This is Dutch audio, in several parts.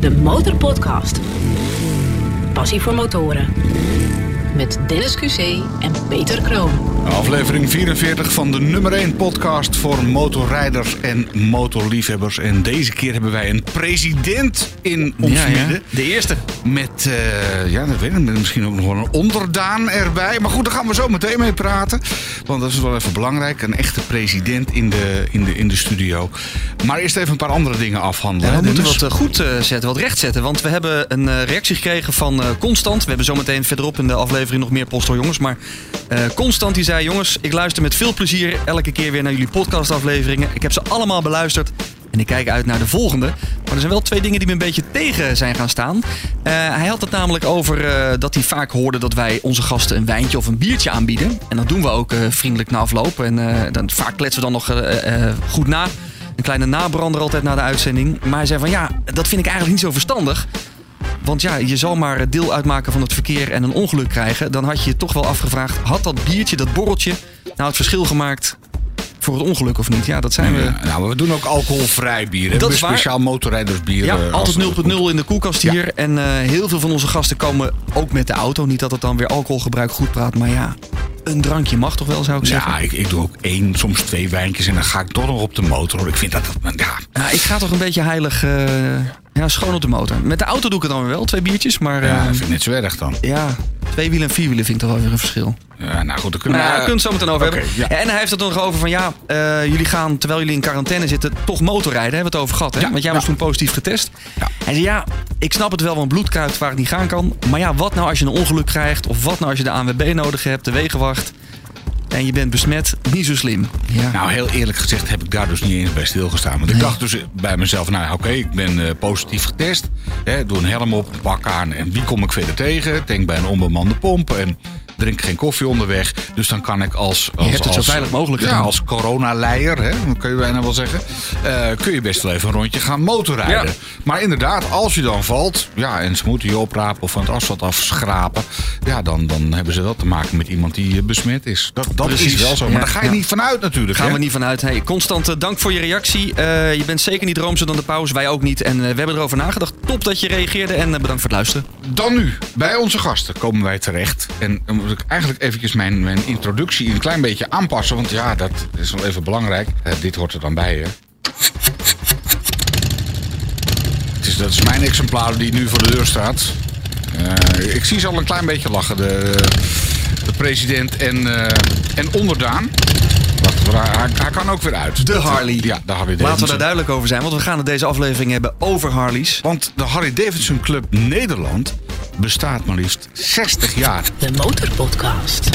De Motorpodcast. Passie voor motoren. Met Dennis QC en Peter Kroon. Aflevering 44 van de nummer 1 podcast voor motorrijders en motorliefhebbers. En deze keer hebben wij een president in ons Ja, ja. midden. De eerste. Met, eh, ja, dat weet ik, met misschien ook nog wel een onderdaan erbij. Maar goed, daar gaan we zo meteen mee praten. Want dat is wel even belangrijk. Een echte president in de, in de, in de studio. Maar eerst even een paar andere dingen afhandelen. Ja, we moeten wat eh, goed eh, zetten, wat recht zetten. Want we hebben een reactie gekregen van eh, Constant. We hebben zometeen verderop in de aflevering nog meer jongens. Maar eh, Constant die zei... Jongens, ik luister met veel plezier elke keer weer naar jullie podcastafleveringen. Ik heb ze allemaal beluisterd. En ik kijk uit naar de volgende. Maar er zijn wel twee dingen die me een beetje tegen zijn gaan staan. Eh, hij had het namelijk over eh, dat hij vaak hoorde dat wij onze gasten een wijntje of een biertje aanbieden. En dat doen we ook vriendelijk na afloop. En dan, vaak kletsen we dan nog goed na. Een kleine nabrander altijd na de uitzending. Maar hij zei van ja, dat vind ik eigenlijk niet zo verstandig. Want ja, je zal maar deel uitmaken van het verkeer en een ongeluk krijgen. Dan had je je toch wel afgevraagd, had dat biertje, dat borreltje, nou het verschil gemaakt voor het ongeluk of niet? Ja, dat zijn we. Nou, maar we doen ook alcoholvrij bier. hè. Dat is waar. Speciaal motorrijdersbier. Ja, eh, altijd het 0.0 in de koelkast Ja. hier. En eh, heel veel van onze gasten komen ook met de auto. Niet dat het dan weer alcoholgebruik goed praat, maar ja, een drankje mag toch wel, zou ik zeggen. Ja, ik, ik doe ook één, soms twee wijntjes en dan ga ik toch nog op de motor. hoor. Ik vind dat, dat ja, Ja, ik ga toch een beetje heilig eh, ja, schoon op de motor. Met de auto doe ik het dan weer wel, twee biertjes. Maar ja, dat vind ik net zo erg dan. ja, twee wielen en vier wielen vind ik toch wel weer een verschil. Ja, nou goed, dan kunnen Nou, we... daar kunnen we het zo meteen over hebben. ja. En hij heeft het nog over van ja, eh, jullie gaan terwijl jullie in quarantaine zitten toch motorrijden. Hebben we het over gehad, hè? Ja, Want jij was toen positief getest. Ja. Hij zei ja, ik snap het wel, want bloed kruipt waar het niet gaan kan. Maar ja, wat nou als je een ongeluk krijgt? Of wat nou als je de ANWB nodig hebt, de wegenwacht... en je bent besmet? Niet zo slim. Ja. Nou, heel eerlijk gezegd heb ik daar dus niet eens bij stilgestaan. Want ik dacht dus bij mezelf, nou oké, ik ben eh, positief getest. Hè, doe een helm op, een pak aan en wie kom ik verder tegen? Denk bij een onbemande pomp en drink geen koffie onderweg. Dus dan kan ik als... als hebt het zo als- veilig mogelijk Ja, gedaan. als coronaleier, hè, kun je bijna wel zeggen. eh, kun je best wel even een rondje gaan motorrijden. Ja. Maar inderdaad, als je dan valt, ja, en ze moeten je oprapen of van het asfalt afschrapen. Ja, dan, dan hebben ze wel te maken met iemand die eh, besmet is. Dat, dat Precies. is wel zo. Maar Ja, daar ga je ja. niet vanuit natuurlijk. Gaan hè? we niet vanuit. Hey, constante dank voor je reactie. Eh, je bent zeker niet roomser dan de pauze. Wij ook niet. En eh, we hebben erover nagedacht. Top dat je reageerde. En eh, bedankt voor het luisteren. Dan nu, bij onze gasten komen wij terecht. En moet ik eigenlijk eventjes mijn, mijn introductie een klein beetje aanpassen. Want ja, dat is wel even belangrijk. Eh, dit hoort er dan bij, hè. Het is, dat is mijn exemplaar die nu voor de deur staat. Eh, ik zie ze al een klein beetje lachen. De, de president en, eh, en onderdaan. Hij, kan ook weer uit. De Dat- Harley. Ja, de Harley Laten we daar duidelijk over zijn. Want we gaan het deze aflevering hebben over Harleys. Want de Harley Davidson Club Nederland bestaat maar liefst 60 jaar. De Motorpodcast.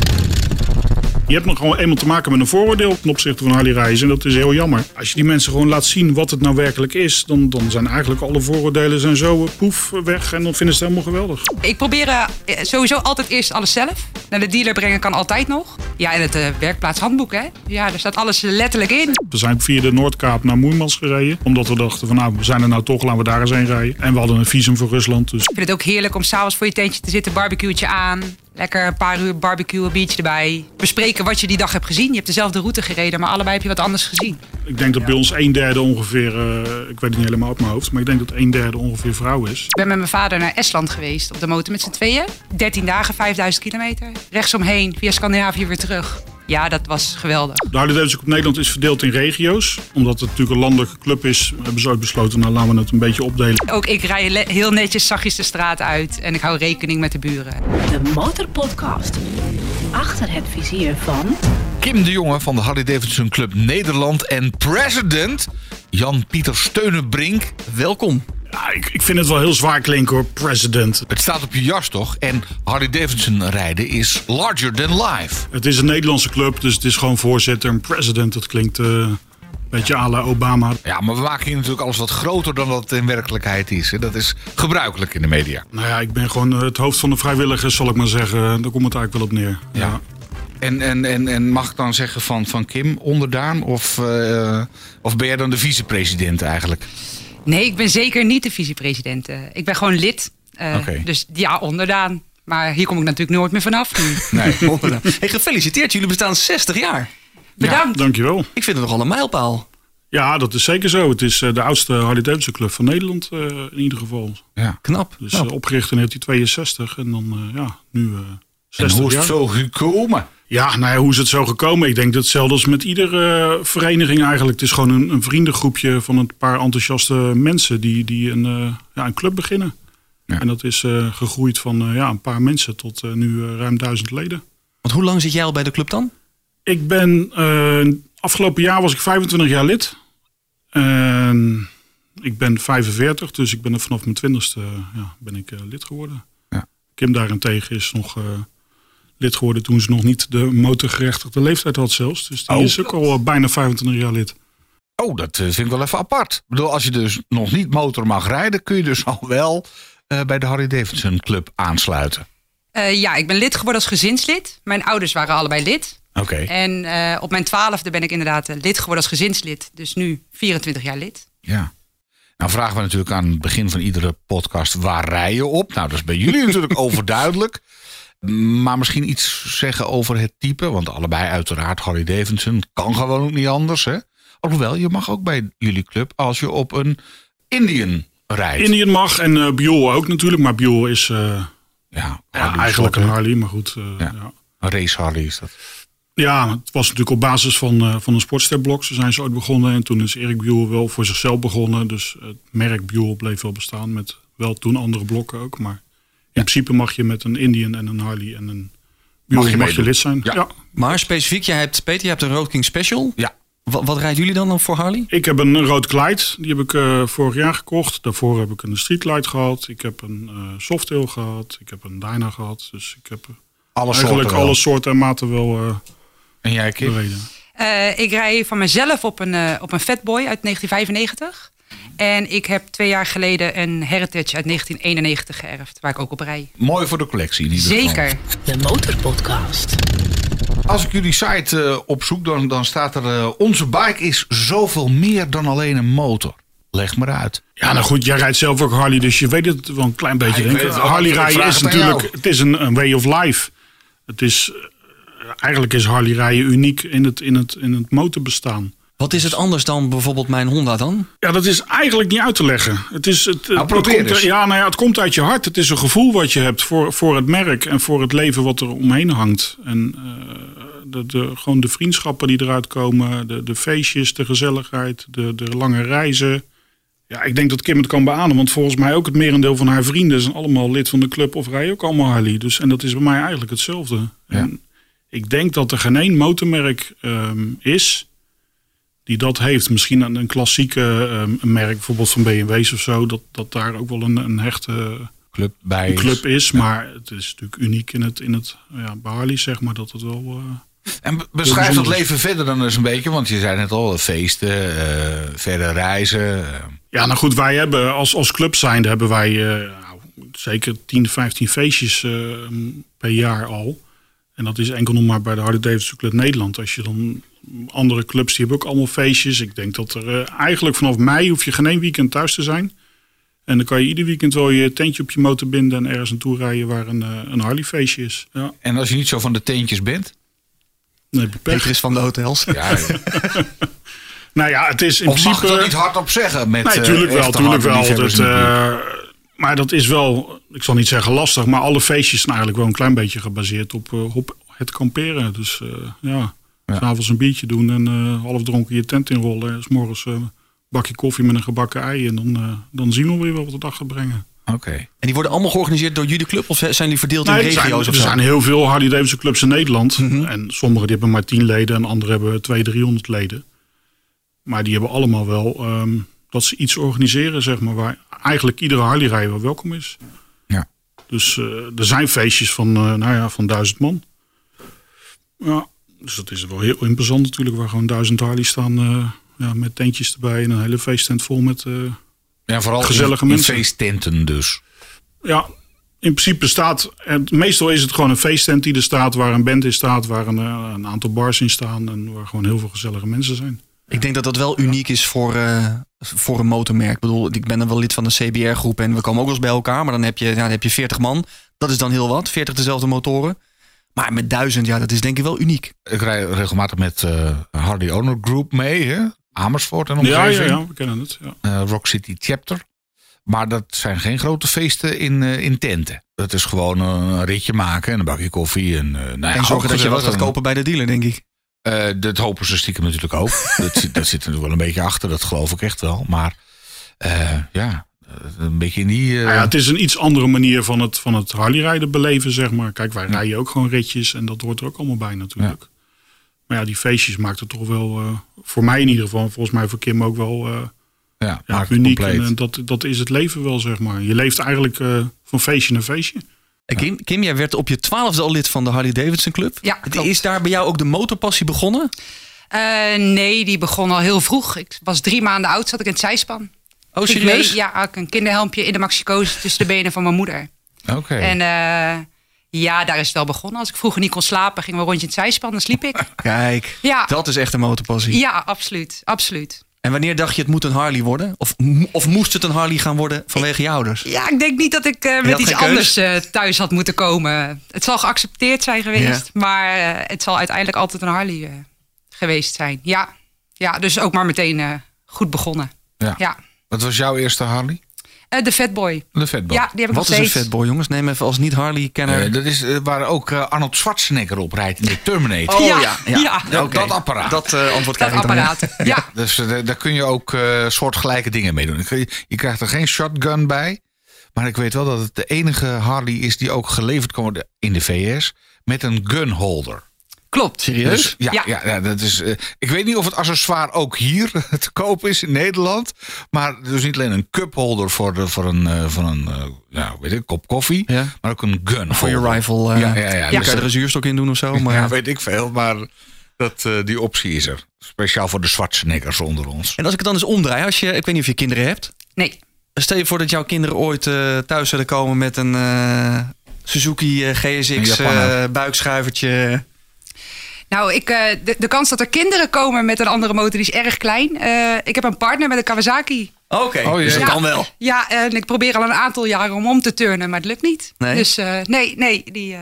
Je hebt nog gewoon eenmaal te maken met een vooroordeel ten opzichte van Harley reizen. En dat is heel jammer. Als je die mensen gewoon laat zien wat het nou werkelijk is, dan, dan zijn eigenlijk alle vooroordelen zijn zo eh, poef weg. En dan vinden ze het helemaal geweldig. Ik probeer eh, sowieso altijd eerst alles zelf. Naar de dealer brengen kan altijd nog. Ja, en het eh, werkplaatshandboek, hè. Ja, daar staat alles letterlijk in. We zijn via de Noordkaap naar Moermans gereden. Omdat we dachten van nou, we zijn er nou toch, laten we daar eens heen rijden. En we hadden een visum voor Rusland. Dus Ik vind het ook heerlijk om s'avonds voor je tentje te zitten, barbecueetje aan. Lekker een paar uur barbecue, een biertje erbij. Bespreken wat je die dag hebt gezien. Je hebt dezelfde route gereden, maar allebei heb je wat anders gezien. ik denk dat bij ons een derde ongeveer, eh, ik weet het niet helemaal uit mijn hoofd. Maar ik denk dat een derde ongeveer vrouw is. Ik ben met mijn vader naar Estland geweest op de motor met z'n tweeën. 13 dagen, 5000 kilometer. Rechtsomheen, via Scandinavië weer terug. Ja, dat was geweldig. De Harley Davidson Club Nederland is verdeeld in regio's. Omdat het natuurlijk een landelijke club is, hebben ze ooit besloten, nou laten we het een beetje opdelen. Ook ik rij heel netjes zachtjes de straat uit. En ik hou rekening met de buren. De Motorpodcast. Achter het vizier van... Kim de Jonge van de Harley Davidson Club Nederland en president Jan-Pieter Steunenbrink. Welkom. Ja, ik, ik vind het wel heel zwaar klinken hoor, president. Het staat op je jas toch? En Harley Davidson rijden is larger than life. Het is een Nederlandse club, dus het is gewoon voorzitter en president. Dat klinkt eh, beetje à la Obama. Ja, maar we maken hier natuurlijk alles wat groter dan dat het in werkelijkheid is. hè. Dat is gebruikelijk in de media. Nou ja, ik ben gewoon het hoofd van de vrijwilligers, zal ik maar zeggen. Daar komt het eigenlijk wel op neer. Ja. En, en, en, en mag ik dan zeggen van, van Kim onderdaan? Of, eh, of ben jij dan de vicepresident eigenlijk? Nee, ik ben zeker niet de vicepresident. Eh, Ik ben gewoon lid. Eh, Oké. Dus ja, onderdaan. Maar hier kom ik natuurlijk nooit meer vanaf nu. Nee. Hey, gefeliciteerd, jullie bestaan 60 jaar. Bedankt. Dankjewel. Ik vind het nogal een mijlpaal. Ja, dat is zeker zo. Het is eh, de oudste Harley Davidson club van Nederland eh, in ieder geval. Ja. Knap. Dus knap. eh, opgericht in 1962 en dan eh, ja, nu eh En 60 hoe is jaar. het zo gekomen? Ja, nou ja, hoe is het zo gekomen? Ik denk dat hetzelfde als met iedere vereniging eigenlijk. Het is gewoon een, een vriendengroepje van een paar enthousiaste mensen die, die een, eh, ja, een club beginnen. Ja. En dat is eh, gegroeid van eh, ja, een paar mensen tot eh, nu ruim duizend leden. Want hoe lang zit jij al bij de club dan? Ik ben, eh, afgelopen jaar was ik 25 jaar lid. En ik ben 45, dus ik ben er vanaf mijn twintigste ja, ben ik eh, lid geworden. Ja. Kim daarentegen is nog eh, lid geworden toen ze nog niet de motorgerechtigde leeftijd had zelfs. Dus die Oh. is ook al eh, bijna 25 jaar lid. Oh, dat eh, vind ik wel even apart. Ik bedoel, als je dus nog niet motor mag rijden, kun je dus al wel eh, bij de Harley Davidson Club aansluiten. Eh, ja, ik ben lid geworden als gezinslid. Mijn ouders waren allebei lid. Oké. En eh, op mijn twaalfde ben ik inderdaad eh, lid geworden als gezinslid. Dus nu 24 jaar lid. Ja. Nou vragen we natuurlijk aan het begin van iedere podcast, waar rij je op? Nou, dat is bij jullie natuurlijk overduidelijk. Maar misschien iets zeggen over het type, want allebei uiteraard Harley Davidson. Kan gewoon ook niet anders, hè? Alhoewel, je mag ook bij jullie club als je op een Indian rijdt. Indian mag en eh Buell ook natuurlijk. Maar Buell is eh, ja, eigenlijk een? Harley, maar goed. eh, Ja. ja. Een race Harley is dat. Ja, het was natuurlijk op basis van, eh, van een sportstepblok. Zo zijn ze ooit begonnen. En toen is Erik Buell wel voor zichzelf begonnen. Dus het merk Buell bleef wel bestaan. Met wel toen andere blokken ook. Maar in principe mag je met een Indian en een Harley en een Buell Mag je mag je, meedoen. lid zijn. Ja. Ja. Maar specifiek, jij hebt, Peter, je hebt een Road King Special. Ja. Wat, wat rijden jullie dan dan voor Harley? Ik heb een rood Glide. Die heb ik eh, vorig jaar gekocht. Daarvoor heb ik een Street Glide gehad. Ik heb een eh Softail gehad. Ik heb een Dyna gehad. Dus ik heb Alle eigenlijk soorten alle soorten en maten wel eh En jij, Kim? Eh, ik rij van mezelf op een, eh, op een Fatboy uit 1995. En ik heb twee jaar geleden een Heritage uit 1991 geërfd. Waar ik ook op rij. Mooi voor de collectie. in ieder geval. Zeker. De Motorpodcast. Als ik jullie site eh, opzoek, dan, dan staat er... onze bike is zoveel meer dan alleen een motor. Leg maar uit. Ja, nou goed, jij rijdt zelf ook Harley, dus je weet het wel een klein beetje. Ja. Harley rijden is natuurlijk, jou. het is een, een way of life. Het is, eigenlijk is Harley rijden uniek in het, in het, in het motorbestaan. Wat is het anders dan bijvoorbeeld mijn Honda dan? Ja, dat is eigenlijk niet uit te leggen. Het, is, het, het, probeer komt, eens. ja, nou ja, het komt uit je hart. Het is een gevoel wat je hebt voor, voor het merk en voor het leven wat er omheen hangt. En eh, de, de, gewoon de vriendschappen die eruit komen, de, de feestjes, de gezelligheid, de, de lange reizen. Ja, ik denk dat Kim het kan beamen, want volgens mij ook het merendeel van haar vrienden zijn allemaal lid van de club of rijden ook allemaal Harley. Dus, en dat is bij mij eigenlijk hetzelfde. En ik denk dat er geen één motormerk ehm, is die dat heeft. Misschien een, een klassieke ehm, merk, bijvoorbeeld van BMW's of zo, dat, dat daar ook wel een, een hechte Club bij een club is. Maar het is natuurlijk uniek in het, in het ja, Harley, zeg maar, dat het wel... eh, En be- beschrijf dat leven verder dan eens een beetje. Want je zei net al, feesten, eh verder reizen. eh. Ja, nou goed, wij hebben als, als club zijnde hebben wij eh, nou, zeker 10, 15 feestjes eh, per jaar al. En dat is enkel nog maar bij de Harley Davidson Club Nederland. Als je dan andere clubs, die hebben ook allemaal feestjes. Ik denk dat er eh, eigenlijk vanaf mei hoef je geen één weekend thuis te zijn. En dan kan je ieder weekend wel je tentje op je motor binden en ergens naartoe rijden waar een, eh, een Harley feestje is. Ja, En als je niet zo van de teentjes bent. dan heb je pech. Peter is van de hotels. Ja, Nou ja, het is in of mag principe... je dat niet hardop zeggen? Met, Nee, eh, tuurlijk wel, tuurlijk wel. Dat, eh, maar dat is wel, ik zal niet zeggen lastig, maar alle feestjes zijn eigenlijk wel een klein beetje gebaseerd op, eh, op het kamperen. Dus eh, ja, Ja. s'avonds een biertje doen en eh, half dronken je tent inrollen. En 's morgens een bakje koffie met een gebakken ei en dan, dan zien we weer wat de dag gaat brengen. Oké. En die worden allemaal georganiseerd door jullie club? Of zijn jullie verdeeld Nee, in er, zijn, regio's er of zo? zijn heel veel Harley Davidson clubs in Nederland. Mhm. En sommige die hebben maar 10 leden en andere hebben 200, 300 leden. Maar die hebben allemaal wel ehm, dat ze iets organiseren, zeg maar, waar eigenlijk iedere Harley rijder wel welkom is. Ja. Dus eh, er zijn feestjes van, eh, nou ja, van duizend man. Ja, dus dat is wel heel imposant natuurlijk, waar gewoon duizend Harley staan eh, ja, met tentjes erbij en een hele feesttent vol met... Ja, vooral Gezellige in, in mensen. feesttenten dus. Ja, in principe staat. En meestal is het gewoon een feesttent die er staat, waar een band in staat, waar een, een aantal bars in staan en waar gewoon heel veel gezellige mensen zijn. Ik denk dat dat wel uniek is voor, eh, voor een motormerk. Ik bedoel, ik ben dan wel lid van de CBR-groep en we komen ook wel eens bij elkaar. Maar dan heb je, ja, dan heb je 40 man. Dat is dan heel wat, 40 dezelfde motoren. Maar met duizend, ja, dat is denk ik wel uniek. Ik rij regelmatig met eh Harley Owner Group mee. Hè? Amersfoort en omgeving. ja, ja, we kennen het. Ja. eh, Rock City Chapter. Maar dat zijn geen grote feesten in, eh, in tenten. Dat is gewoon een ritje maken en een bakje koffie. En, eh, nou ja, En zorgen dat je wat gaat kopen bij de dealer, denk ik. Eh, dat hopen ze stiekem natuurlijk ook. dat, zit- dat zit er natuurlijk wel een beetje achter, dat geloof ik echt wel. Maar eh, ja, eh, een beetje in die... eh, Nou ja, het is een iets andere manier van het, van het Harley-rijden beleven, zeg maar. Kijk, wij rijden ook gewoon ritjes en dat hoort er ook allemaal bij natuurlijk. Maar ja, die feestjes maakt het toch wel, voor mij in ieder geval, volgens mij voor Kim ook wel ja, uniek. compleet. En, dat, dat is het leven wel, zeg maar. Je leeft eigenlijk van feestje naar feestje. Eh, Kim, Kim, jij werd op je twaalfde al lid van de Harley Davidson Club. Ja, klopt. Is daar bij jou ook de motorpassie begonnen? Eh, nee, die begon al heel vroeg. Ik was drie maanden oud, zat ik in het zijspan. Oh, Ik serieus? mee- ja, had ik een kinderhelmpje in de maxicoos tussen de benen van mijn moeder. Oké. En eh, ja, daar is het wel begonnen. Als ik vroeger niet kon slapen, gingen we rondje in het zijspan, dan sliep ik. Kijk, Ja, dat is echt een motorpassie. ja absoluut, absoluut. En wanneer dacht je het moet een Harley worden? Of, of moest het een Harley gaan worden vanwege je ouders? Ja, ik denk niet dat ik eh, met iets keus? anders eh, thuis had moeten komen. Het zal geaccepteerd zijn geweest, maar eh, het zal uiteindelijk altijd een Harley eh, geweest zijn. Ja. ja, dus ook maar meteen eh, goed begonnen. Ja. Ja. Wat was jouw eerste Harley? Eh, de Fatboy. De Fatboy. Ja, die heb ik Wat nog is een fatboy, jongens? Neem even als niet-Harley-kenner. Eh, dat is eh, waar ook Arnold Schwarzenegger op rijdt in de Terminator. oh ja, ja, ja. ja. Dat- dat apparaat. Dat eh, antwoord Dat krijg ik dan. ja. apparaat. Ja. Dus daar kun je ook eh, soortgelijke dingen mee doen. Je, je krijgt er geen shotgun bij. Maar ik weet wel dat het de enige Harley is die ook geleverd kan worden in de VS met een gunholder. Klopt. Serieus? Dus, ja, ja. Ja. Ja, dat is, eh, ik weet niet of het accessoire ook hier te koop is in Nederland. Maar dus niet alleen een cupholder voor, de, voor een, eh, voor een ja, weet ik, kop koffie. Ja. Maar ook een gun. Voor je rifle. eh Ja, ja, ja. ja. Dus kan je er een zuurstok in doen of zo. Maar... ja, weet ik veel. Maar dat, eh, die optie is er. Speciaal voor de Schwarzeneggers onder ons. En als ik het dan eens omdraai, als je, ik weet niet of je kinderen hebt. Nee. Stel je voor dat jouw kinderen ooit eh, thuis zullen komen met een eh, Suzuki GSX eh, buikschuivertje. Nou, ik, eh, de, de kans dat er kinderen komen met een andere motor die is erg klein. Eh, ik heb een partner met een Kawasaki. Oké, Oh, dus dat Ja. kan wel. Ja, en ik probeer al een aantal jaren om om te turnen, maar het lukt niet. Nee? Dus eh, nee, nee, die eh,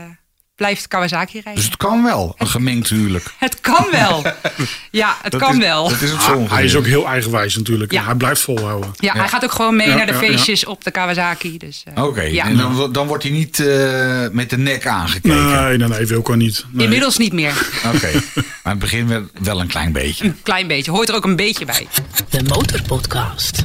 blijft Kawasaki rijden. Dus het kan wel. Een gemengd huwelijk. Het kan wel. Ja, het Dat kan is- wel. Dat is het Ah, zo hij is ook heel eigenwijs natuurlijk. Ja. Hij blijft volhouden. Ja, Ja. hij gaat ook gewoon mee Ja, naar de ja, ja. feestjes op de Kawasaki. Dus, eh, Oké, ja. en dan, dan wordt hij niet eh, met de nek aangekeken. Nee, nee, nee, Wilco niet. Nee. Inmiddels niet meer. Oké, maar in het begin wel, wel een klein beetje. Een klein beetje. Hoort er ook een beetje bij. De Motorpodcast.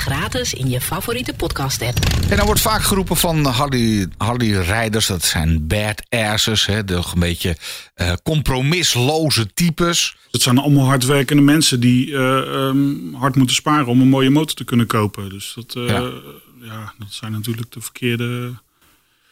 Gratis in je favoriete podcast app. En dan wordt vaak geroepen van Harley, Harley rijders, dat zijn badasses, hè, de een beetje eh, compromisloze types. Het zijn allemaal hardwerkende mensen die eh, ehm, hard moeten sparen om een mooie motor te kunnen kopen. Dus dat, eh, Ja. ja. dat zijn natuurlijk de verkeerde...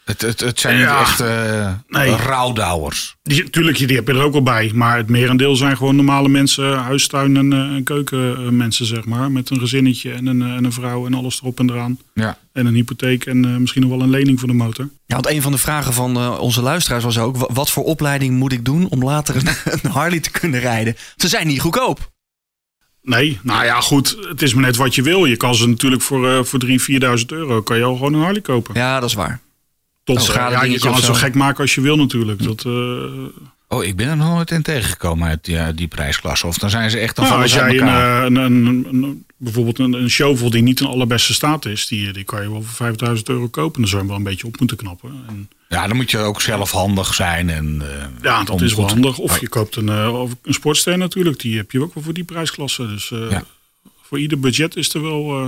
Het, het, het zijn Ja. niet echt eh Nee. rouwdouwers. Die, tuurlijk, die heb je er ook wel bij. Maar het merendeel zijn gewoon normale mensen, huistuin- en, eh, en keukenmensen, zeg maar. Met een gezinnetje en een, eh, en een vrouw en alles erop en eraan. Ja. En een hypotheek en eh, misschien nog wel een lening voor de motor. Ja, want een van de vragen van eh, onze luisteraars was ook... wa- wat voor opleiding moet ik doen om later een, een Harley te kunnen rijden? Ze zijn niet goedkoop. Nee, nou ja, goed. Het is maar net wat je wil. Je kan ze natuurlijk voor, eh voor 3.000, 4.000 euro kan je al gewoon een Harley kopen. Ja, dat is waar. Tot Oh, eh, ja, je kan het zo gek maken als je wil natuurlijk. Dat, eh, Oh, ik ben er nog nooit in tegengekomen uit die, uit die prijsklasse. Of dan zijn ze echt dan nou, als jij een, eh, een, een, een- bijvoorbeeld een, een shovel die niet in allerbeste staat is, die, die kan je wel voor 5000 euro kopen. Dan zou je hem wel een beetje op moeten knappen. En, Ja, dan moet je ook zelf handig zijn. En, eh, ja, dat is wel goed- handig. Of Oh, je koopt een, eh, of een sportster natuurlijk. Die heb je ook wel voor die prijsklasse. Dus eh, Ja. voor ieder budget is er wel... eh,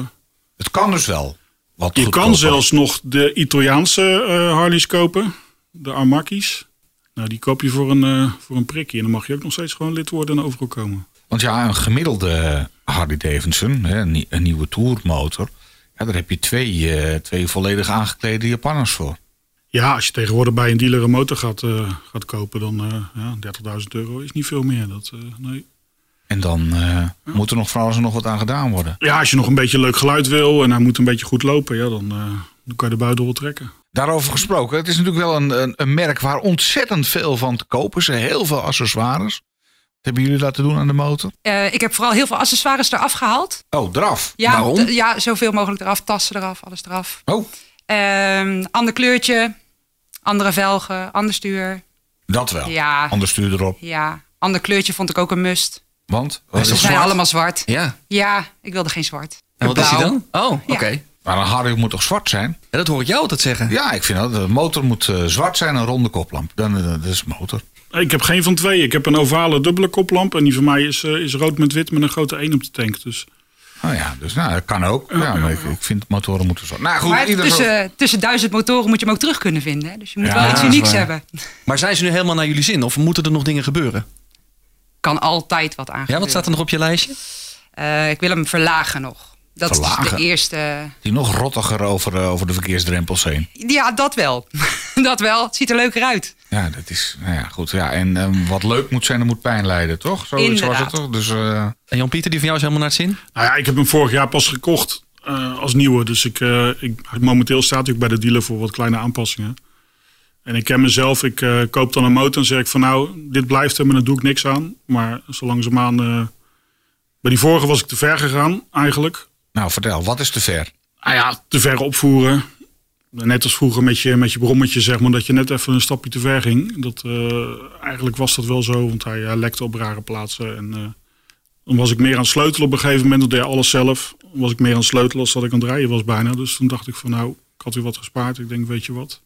Het kan dus wel. Wat Je kan zelfs nog de Italiaanse eh Harleys kopen. De Armakis. Nou, die koop je voor een, eh, voor een prikje. En dan mag je ook nog steeds gewoon lid worden en overal komen. Want ja, een gemiddelde Harley Davidson, hè, een, nie- een nieuwe tourmotor. Ja, daar heb je twee, eh, twee volledig aangeklede Japanners voor. Ja, als je tegenwoordig bij een dealer een motor gaat, gaat kopen, dan ja, 30.000 euro is niet veel meer. Dat, nee. En dan eh, moet er nog van alles en nog wat aan gedaan worden. Ja, als je nog een beetje leuk geluid wil en hij moet een beetje goed lopen, ja, dan, eh, dan kan je de buidel wel trekken. Daarover gesproken, het is natuurlijk wel een, een, een merk waar ontzettend veel van te kopen is. Heel veel accessoires. Wat hebben jullie laten doen aan de motor? Eh, ik heb vooral heel veel accessoires eraf gehaald. Oh, eraf. Ja, Waarom? ja, zoveel mogelijk eraf. Tassen eraf, alles eraf. Oh, Ehm, ander kleurtje, andere velgen, ander stuur. dat wel. Ja, Anders stuur erop. ja. Ander kleurtje vond ik ook een must. Want? Hij is zijn allemaal zwart. Ja. Ja, ik wilde geen zwart. En wat is hij dan? Oh, oké. Maar een Harley moet toch zwart zijn? Ja, dat hoor ik jou altijd zeggen. Ja, ik vind dat. De motor moet eh, zwart zijn, een ronde koplamp. Dan eh, dat is motor. Ik heb geen van twee. Ik heb een ovale dubbele koplamp. En die van mij is, eh, is rood met wit met een grote 1 op de tank. Dus Oh ja, dus nou, dat kan ook. Ja, maar ik, ik vind motoren moeten zwart. Nou goed, maar zo- tussen, tussen duizend motoren moet je hem ook terug kunnen vinden. Hè? Dus je moet Ja, wel iets unieks hebben. Maar zijn ze nu helemaal naar jullie zin? Of moeten er nog dingen gebeuren? Kan altijd wat aan Ja, wat staat er nog op je lijstje? Eh, ik wil hem verlagen nog. Dat is de eerste. Die nog rottiger over, eh, over de verkeersdrempels heen. Ja, dat wel. dat wel. Het ziet er leuker uit. Ja, dat is. Nou ja, goed. Ja, en ehm, wat leuk moet zijn, dat moet pijn leiden, toch? Zoiets was het Inderdaad. toch? Dus. eh, En Jan-Pieter, die van jou is helemaal naar het zin? nou ja, ik heb hem vorig jaar pas gekocht eh, als nieuwe. Dus ik, eh, ik, momenteel staat hij ook bij de dealer voor wat kleine aanpassingen. En ik ken mezelf. Ik eh, koop dan een motor en zeg ik van nou, dit blijft hem en dan doe ik niks aan. Maar zo langzaamaan... eh bij die vorige was ik te ver gegaan eigenlijk. nou, vertel, wat is te ver? Ah ja, te ver opvoeren. Net als vroeger met je, met je brommetje, zeg maar, dat je net even een stapje te ver ging. Dat, eh, eigenlijk was dat wel zo, want hij, hij lekte op rare plaatsen. En dan was ik meer aan het sleutelen op een gegeven moment. Dat deed alles zelf. Dan was ik meer aan het sleutelen als dat ik aan het rijden was bijna. Dus toen dacht ik van nou, ik had weer wat gespaard. Ik denk, weet je wat.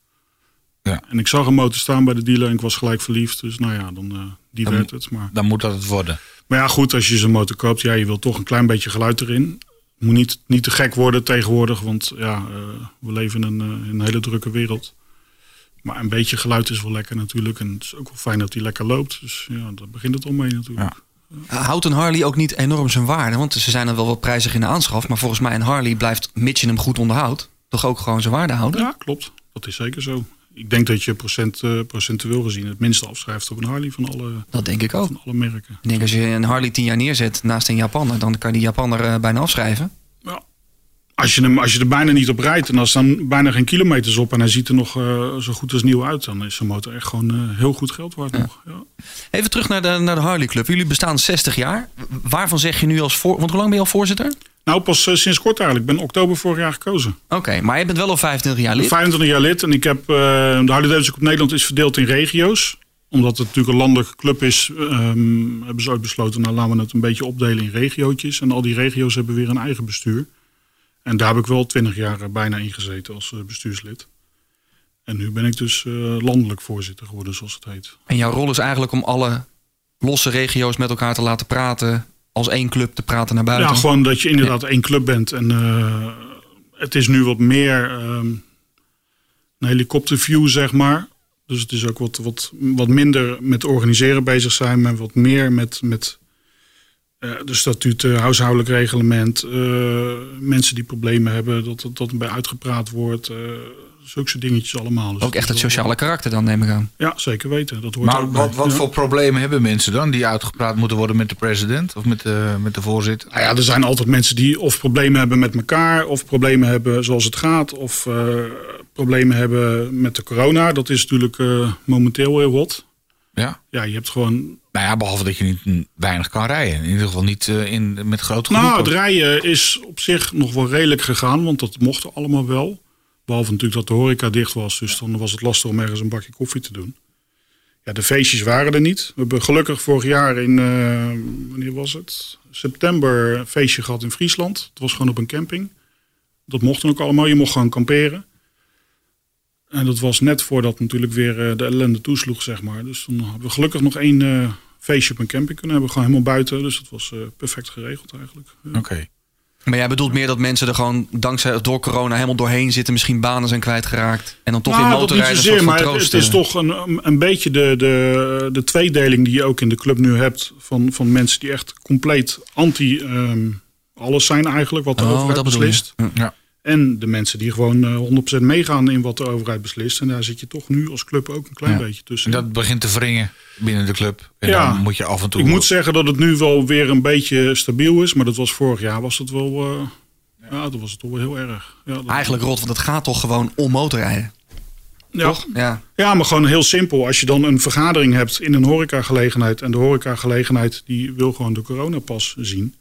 Ja. En ik zag een motor staan bij de dealer en ik was gelijk verliefd. Dus nou ja, dan, eh, die Dan- werd het. Maar, Dan moet dat het worden. maar ja, goed, als je zo'n motor koopt, ja, je wil toch een klein beetje geluid erin. Moet niet, niet te gek worden tegenwoordig, want ja, eh, we leven in een, eh, in een hele drukke wereld. Maar een beetje geluid is wel lekker natuurlijk. En het is ook wel fijn dat hij lekker loopt. Dus ja, daar begint het al mee natuurlijk. Houdt een Harley ook niet enorm zijn waarde? Want ze zijn dan wel wat prijzig in de aanschaf. Maar volgens mij een Harley blijft, mits je hem goed onderhoudt, toch ook gewoon zijn waarde houden? Ja, klopt. Dat is zeker zo. Ik denk dat je procent, eh, procentueel gezien het minste afschrijft op een Harley van alle, Dat denk ik ook. van alle merken. Ik denk als je een Harley 10 jaar neerzet naast een Japanner, dan kan die Japanner eh, bijna afschrijven. Ja. Als je, hem, als je er bijna niet op rijdt en als dan bijna geen kilometers op en hij ziet er nog eh, zo goed als nieuw uit, dan is zijn motor echt gewoon heel goed geld waard nog. Ja. Even terug naar de, naar de Harley Club. Jullie bestaan 60 jaar. Waarvan zeg je nu als voor... Want hoe lang ben je al voorzitter? Nou, pas eh, sinds kort eigenlijk. Ik ben oktober vorig jaar gekozen. Oké, maar je bent wel al 25 jaar lid. 25 jaar lid en ik heb, eh, de Harley Davidson Cup Nederland is verdeeld in regio's. Omdat het natuurlijk een landelijke club is, ehm, hebben ze ooit besloten, nou laten we het een beetje opdelen in regiootjes. En al die regio's hebben weer een eigen bestuur. En daar heb ik wel 20 jaar eh, bijna in gezeten als bestuurslid. En nu ben ik dus landelijk voorzitter geworden, zoals het heet. En jouw rol is eigenlijk om alle losse regio's met elkaar te laten praten. Als één club te praten naar buiten. Ja, gewoon dat je inderdaad één club bent. En eh, het is nu wat meer ehm, een helikopterview, zeg maar. Dus het is ook wat, wat, wat minder met organiseren bezig zijn, maar wat meer met, met eh, de statuten, huishoudelijk reglement, eh, mensen die problemen hebben, dat dat, dat bij uitgepraat wordt. Zulke dingetjes allemaal. Dus Ook echt het sociale karakter dan, neem ik aan. Ja, zeker weten. Dat hoort Maar ook wat, wat Ja. voor problemen hebben mensen dan die uitgepraat moeten worden met de president of met de, met de voorzitter? Nou ja, er zijn altijd mensen die of problemen hebben met elkaar, of problemen hebben zoals het gaat, of eh, problemen hebben met de corona. Dat is natuurlijk eh, momenteel heel hot. Ja. Ja, je hebt gewoon. Nou ja, behalve dat je niet weinig kan rijden. In ieder geval niet eh, in, met grote Nou, groepen. het rijden is op zich nog wel redelijk gegaan, want dat mocht allemaal wel. Behalve natuurlijk dat de horeca dicht was, dus dan was het lastig om ergens een bakje koffie te doen. Ja, de feestjes waren er niet. We hebben gelukkig vorig jaar in, eh, wanneer was het? September een feestje gehad in Friesland. Het was gewoon op een camping. Dat mocht dan ook allemaal. Je mocht gewoon kamperen. En dat was net voordat natuurlijk weer eh, de ellende toesloeg, zeg maar. Dus toen hebben we gelukkig nog één eh, feestje op een camping kunnen hebben. Gewoon helemaal buiten. Dus dat was perfect geregeld eigenlijk. Ja. Oké. Maar jij bedoelt meer dat mensen er gewoon dankzij door corona helemaal doorheen zitten. Misschien banen zijn kwijtgeraakt. En dan toch in Nou, dat niet motorrijden zozeer, maar het, is eh, toch een, een beetje de, de, de tweedeling die je ook in de club nu hebt. Van, van mensen die echt compleet anti ehm, alles zijn eigenlijk, wat de Oh, overheid beslist. Hm. Ja. En de mensen die gewoon eh, 100% meegaan in wat de overheid beslist. En daar zit je toch nu als club ook een klein Ja. beetje tussen. En dat begint te wringen binnen de club. En Ja. dan moet je af en toe... Ik moet zeggen dat het nu wel weer een beetje stabiel is. Maar dat was vorig jaar was het wel... eh, ja, dat was het toch wel heel erg. Ja, dat- Eigenlijk rot, want het gaat toch gewoon om motorrijden. ja. Toch? Ja. Ja, maar gewoon heel simpel. Als je dan een vergadering hebt in een horecagelegenheid... en de horecagelegenheid die wil gewoon de coronapas zien...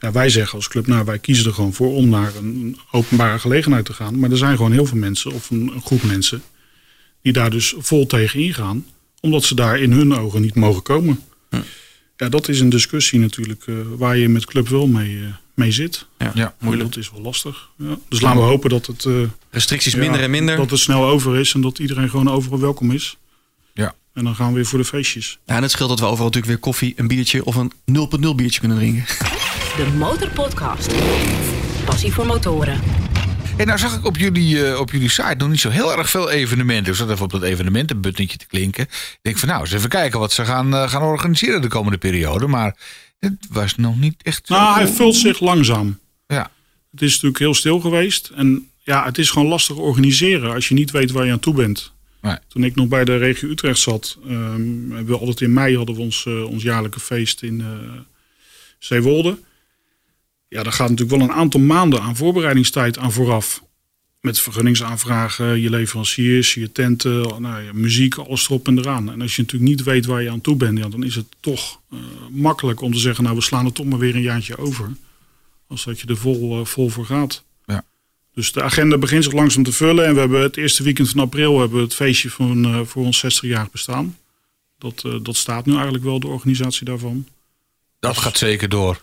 Ja, wij zeggen als club, nou wij kiezen er gewoon voor om naar een openbare gelegenheid te gaan. Maar er zijn gewoon heel veel mensen, of een, een groep mensen... die daar dus vol tegen ingaan... omdat ze daar in hun ogen niet mogen komen. Ja, dat is een discussie natuurlijk eh, waar je met club wel mee, eh, mee zit. Ja, Ja, Moeilijk. Dat is wel lastig. Ja. Dus laten we hopen dat het, eh, Restricties ja, minder en minder. dat het snel over is en dat iedereen gewoon overal welkom is. Ja. En dan gaan we weer voor de feestjes. Ja, en het scheelt dat we overal natuurlijk weer koffie, een biertje of een 0.0 biertje kunnen drinken. De Motorpodcast. Passie voor motoren. En nou zag ik op jullie, eh, op jullie site nog niet zo heel erg veel evenementen. Ik zat even op dat evenementenbuttentje te klinken. Ik denk van nou, eens even kijken wat ze gaan, eh, gaan organiseren de komende periode. Maar het was nog niet echt zo. Nou, hij vult zich langzaam. Ja, Het is natuurlijk heel stil geweest. En ja, het is gewoon lastig organiseren als je niet weet waar je aan toe bent. Nee. Toen ik nog bij de regio Utrecht zat, ehm, hebben we altijd in mei hadden we ons, eh, ons jaarlijke feest in eh Zeewolde. Ja, daar gaat natuurlijk wel een aantal maanden aan voorbereidingstijd aan vooraf. Met vergunningsaanvragen, je leveranciers, je tenten, nou, ja, muziek, alles erop en eraan. En als je natuurlijk niet weet waar je aan toe bent, ja, dan is het toch eh, makkelijk om te zeggen, nou we slaan het toch maar weer een jaartje over. Als dat je er vol, eh, vol voor gaat. Ja. Dus de agenda begint zich langzaam te vullen. En we hebben het eerste weekend van april hebben we het feestje van, eh, voor ons 60-jarig bestaan. Dat, dat staat nu eigenlijk wel, de organisatie daarvan. dat gaat zeker door.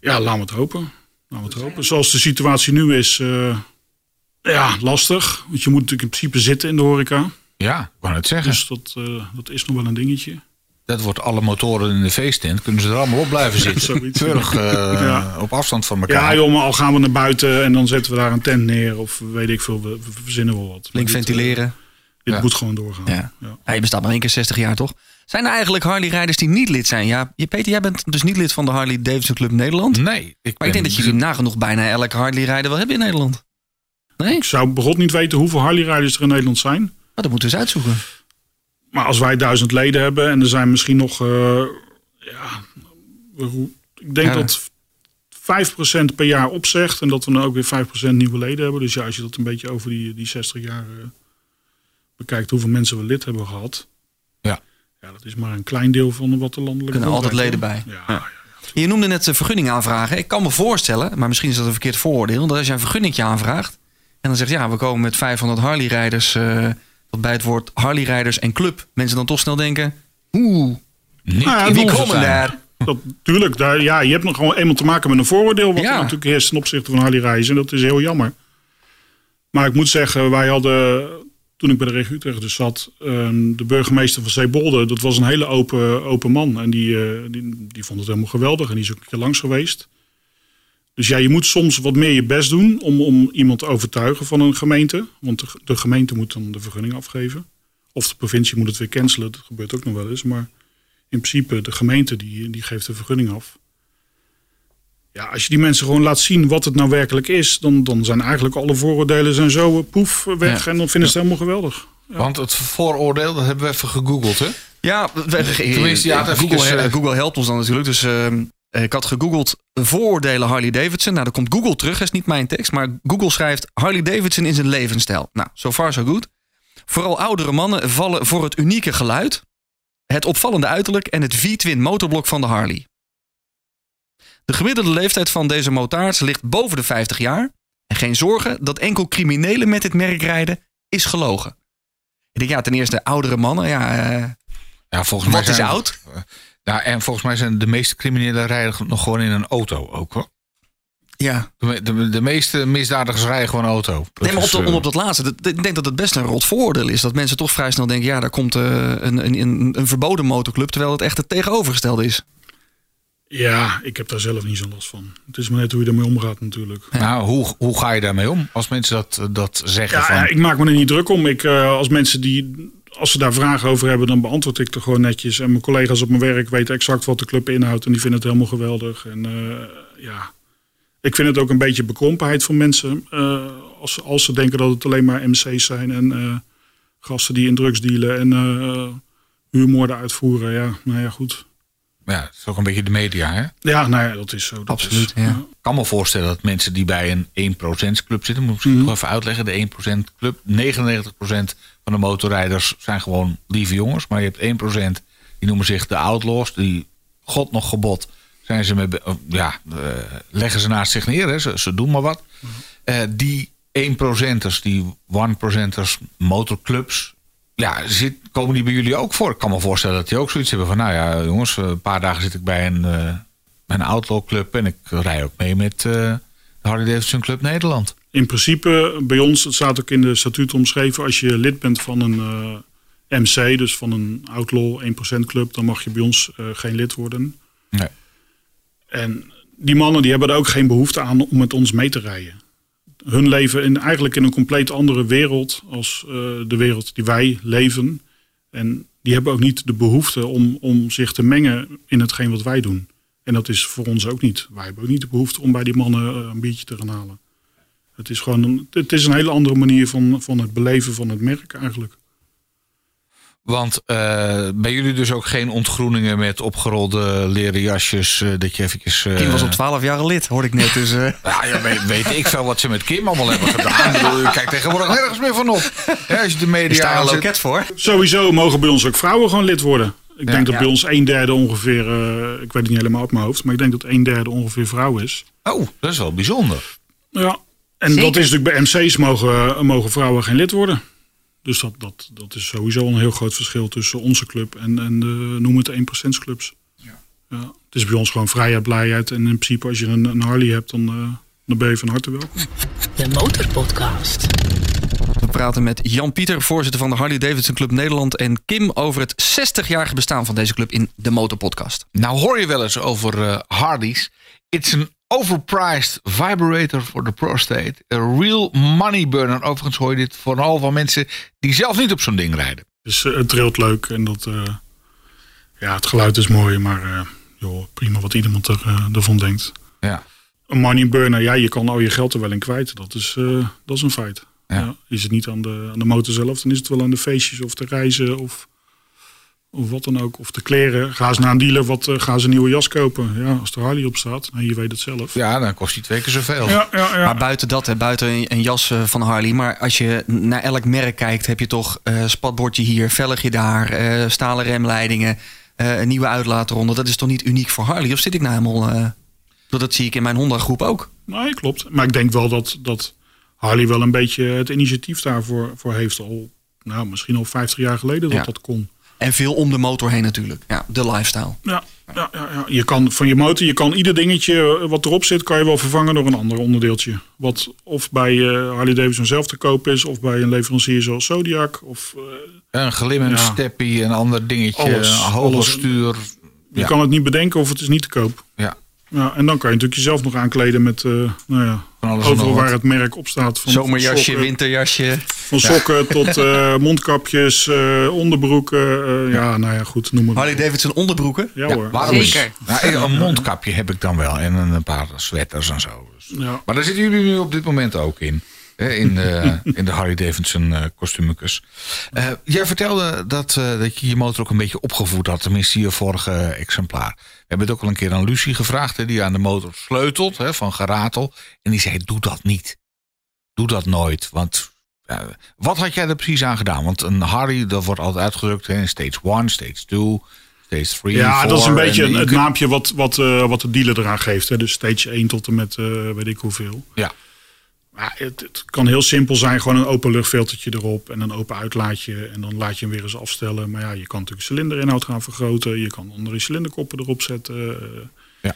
Ja, laten we het hopen. Laten we het hopen. Zoals de situatie nu is, eh, ja, lastig. Want je moet natuurlijk in principe zitten in de horeca. Ja, ik wou het zeggen. Dus dat, eh, dat is nog wel een dingetje. Dat wordt alle motoren in de feesttent. Kunnen ze er allemaal op blijven zitten. Zoiets. Keurig eh, Ja. op afstand van Ja, elkaar. joh, maar al gaan we naar buiten en dan zetten we daar een tent neer. Of weet ik veel, we, we verzinnen wel wat. Link dit, ventileren. Dit Ja. moet gewoon doorgaan. Ja. Ja. Ja, je bestaat maar één keer 60 jaar, toch? Zijn er eigenlijk Harley-rijders die niet lid zijn? Ja, je, Peter, jij bent dus niet lid van de Harley Davidson Club Nederland. Nee, ik Maar ik denk dat jullie nagenoeg bijna elke Harley-rijder wel hebben in Nederland. Nee? Ik zou begot niet weten hoeveel Harley-rijders er in Nederland zijn. Nou, dat moeten we eens uitzoeken. Maar als wij duizend leden hebben en er zijn misschien nog... eh, ja, ik denk Ja. dat 5% per jaar opzegt. En dat we dan ook weer 5% nieuwe leden hebben. Dus ja, als je dat een beetje over die, die 60 jaar eh, bekijkt... hoeveel mensen we lid hebben gehad. Ja. Ja, dat is maar een klein deel van wat de landelijke... Kunnen altijd leden bij. Ja, Ja. Je noemde net de vergunning aanvragen. Ik kan me voorstellen, maar misschien is dat een verkeerd vooroordeel... dat als je een vergunningje aanvraagt... en dan zegt ja, we komen met 500 Harley-rijders... eh, dat bij het woord Harley-rijders en club... mensen dan toch snel denken... oeh, Niet Nou wie komen daar? Dat, tuurlijk, daar, ja, je hebt nog gewoon eenmaal te maken met een vooroordeel. Wat Ja. er natuurlijk heerst ten opzichte van Harley Reizen. En dat is heel jammer. Maar ik moet zeggen, wij hadden, toen ik bij de regio Utrecht dus zat, ehm, de burgemeester van Zeebolde, dat was een hele open, open man. En die, eh, die, die vond het helemaal geweldig. En die is ook een keer langs geweest. Dus ja, je moet soms wat meer je best doen om, om iemand te overtuigen van een gemeente. Want de, de gemeente moet dan de vergunning afgeven. Of de provincie moet het weer cancelen. Dat gebeurt ook nog wel eens. Maar in principe de gemeente die, die geeft de vergunning af. Ja, als je die mensen gewoon laat zien wat het nou werkelijk is, dan, dan zijn eigenlijk alle vooroordelen zijn zo eh, poef weg Ja. en dan vinden ze het helemaal geweldig. Want het vooroordeel, dat hebben we even gegoogeld, hè? Ja, we- ja, Google, even, eh, Google helpt ons dan natuurlijk. Dus ehm, ik had gegoogeld vooroordelen Harley Davidson. Nou, dan komt Google terug, dat is niet mijn tekst. Maar Google schrijft Harley Davidson is een levensstijl. Nou, so far so good. Vooral oudere mannen vallen voor het unieke geluid, het opvallende uiterlijk en het V-twin motorblok van de Harley. De gemiddelde leeftijd van deze motards ligt boven de 50 jaar. En geen zorgen dat enkel criminelen met dit merk rijden is gelogen. Ik denk, ja, ten eerste oudere mannen. Ja, eh, Ja, volgens mij wat is oud? Ja, en volgens mij zijn de meeste criminelen rijden nog gewoon in een auto ook, hoor. Ja. De, de, de meeste misdadigers rijden gewoon auto. Dat Nee, maar op, de, eh, op dat laatste. dat- ik denk dat het best een rot vooroordeel is. Dat mensen toch vrij snel denken: ja, daar komt eh, een, een, een, een verboden motorclub. Terwijl het echt het tegenovergestelde is. Ja, ik heb daar zelf niet zo last van. Het is maar net hoe je ermee omgaat natuurlijk. Nou, hoe, hoe ga je daarmee om? Als mensen dat, dat zeggen Ja, van... ja, ik maak me er niet druk om. Ik, eh, als mensen die, als ze daar vragen over hebben, dan beantwoord ik er gewoon netjes. En mijn collega's op mijn werk weten exact wat de club inhoudt. En die vinden het helemaal geweldig. En eh, ja, ik vind het ook een beetje bekrompenheid van mensen. eh, als, als ze denken dat het alleen maar MC's zijn en eh, gasten die in drugs dealen en eh huurmoorden uitvoeren. Ja, nou ja, goed. Ja, het is ook een beetje de media, hè? Ja, nou ja, dat is zo. Dat Absoluut, is, ja. Ik kan me voorstellen dat mensen die bij een 1% club zitten, moet ik misschien Mhm. nog even uitleggen, de 1% club, 99% van de motorrijders zijn gewoon lieve jongens, maar je hebt 1% die noemen zich de outlaws, die god nog gebod zijn ze met, ja, eh, leggen ze naast zich neer, hè, ze, ze doen maar wat. Eh, die 1%ers, die 1%ers motorclubs, ja, zit, komen die bij jullie ook voor? Ik kan me voorstellen dat die ook zoiets hebben van... nou ja, jongens, een paar dagen zit ik bij een, uh, een outlaw club... en ik rij ook mee met uh, de Harley Davidson Club Nederland. In principe, bij ons, het staat ook in de statuut omschreven... als je lid bent van een uh, MC, dus van een outlaw 1% club... dan mag je bij ons geen lid worden. Nee. En die mannen die hebben er ook geen behoefte aan om met ons mee te rijden hun leven in, eigenlijk in een compleet andere wereld als uh, de wereld die wij leven. En die hebben ook niet de behoefte om, om zich te mengen in hetgeen wat wij doen. En dat is voor ons ook niet. Wij hebben ook niet de behoefte om bij die mannen uh, een biertje te gaan halen. Het is gewoon een, het is een hele andere manier van, van het beleven van het merk eigenlijk. Want uh, bij jullie dus ook geen ontgroeningen met opgerolde leren jasjes? Uh, dat je eventjes, uh... Kim was op 12 jaar lid, hoorde ik net. Dus, ja, ja weet, weet, ik veel wat ze met Kim allemaal hebben gedaan. ik kijk tegenwoordig nergens meer van op. Ja, als je de media Is daar een loket voor? Sowieso mogen bij ons ook vrouwen gewoon lid worden. Ik ja, denk dat ja. bij ons een derde ongeveer, ik weet het niet helemaal uit mijn hoofd, maar ik denk dat een derde ongeveer vrouw is. Oh, dat is wel bijzonder. Ja, en Zeker. dat is natuurlijk bij MC's mogen, mogen vrouwen geen lid worden. Dus dat, dat, dat is sowieso een heel groot verschil tussen onze club en, en de, noem het 1% clubs. Ja. Ja, het is bij ons gewoon vrijheid, blijheid. En in principe als je een, een Harley hebt, dan, uh, dan ben je van harte welkom. De Motorpodcast. We praten met Jan Pieter, voorzitter van de Harley Davidson Club Nederland. En Kim over het 60-jarige bestaan van deze club in de Motorpodcast. Nou hoor je wel eens over uh, Harleys. It's an overpriced vibrator voor de prostate. A real money burner. Overigens hoor je dit vooral van mensen die zelf niet op zo'n ding rijden. Dus uh, het trilt leuk en dat, uh, ja, het geluid is mooi, maar uh, joh, prima wat iemand er, ervan denkt. Ja. Een money burner, ja, je kan al je geld er wel in kwijt. Dat is, dat is een feit. Ja. Ja, is het niet aan de, aan de motor zelf, dan is het wel aan de feestjes of de reizen of of wat dan ook. Of de kleren. Gaan ze naar een dealer, wat, uh, gaan ze een nieuwe jas kopen. Ja, als er Harley op staat, nou, je weet het zelf. Ja, dan kost die twee keer zoveel. Ja, ja, ja. Maar buiten dat, hè, buiten een, een, jas eh, van Harley. Maar als je naar elk merk kijkt, heb je toch uh, spatbordje hier, velgje daar, uh, stalen remleidingen, een nieuwe uitlaatronde. Dat is toch niet uniek voor Harley? Of zit ik nou helemaal... dat zie ik in mijn Honda groep ook. Nee, klopt. Maar ik denk wel dat, dat Harley wel een beetje het initiatief daarvoor voor heeft. Al, nou, misschien al 50 jaar geleden dat Ja. dat kon. En veel om de motor heen natuurlijk. Ja, de lifestyle. Ja, ja, ja, ja. Je kan van je motor, je kan ieder dingetje wat erop zit, kan je wel vervangen door een ander onderdeeltje. Wat of bij uh, Harley Davidson zelf te koop is, of bij een leverancier zoals Zodiac. Of, uh, Een glim, een Ja. steppie, een ander dingetje, Alles, een hoger alles. stuur. je Ja. kan het niet bedenken of het is niet te koop. Ja. Ja, en dan kan je natuurlijk jezelf nog aankleden met uh, nou ja, Van alles en overal waar het merk op staat. Van Zomerjasje, sokken, winterjasje. Van sokken tot eh, mondkapjes, eh, onderbroeken. eh, ja, nou ja, goed, noem maar. Harley Davidson onderbroeken. Ja, Ja, hoor. waarom Zeker. Nou, een mondkapje heb ik dan wel en een paar sweaters en zo. Dus- Ja. Maar daar zitten jullie nu op dit moment ook in. In, de, in de Harley Davidson eh kostuumekes. Eh, jij vertelde dat, eh, dat je je motor ook een beetje opgevoed had. Tenminste, je vorige exemplaar. We hebben het ook al een keer aan Lucie gevraagd. Hè, die aan de motor sleutelt hè, van geratel. En die zei, doe dat niet. Doe dat nooit. Want ja, wat had jij er precies aan gedaan? Want een Harley, dat wordt altijd uitgedrukt in stage 1, stage 2, stage 3, Ja, dat is een beetje het naampje wat, wat, eh, wat de dealer eraan geeft. Hè. Dus stage 1 tot en met eh, weet ik hoeveel. Ja. Maar het, het kan heel simpel zijn. Gewoon een open luchtfiltertje erop en een open uitlaatje. En dan laat je hem weer eens afstellen. Maar ja, je kan natuurlijk cilinderinhoud gaan vergroten. Je kan andere cilinderkoppen erop zetten. eh, Ja.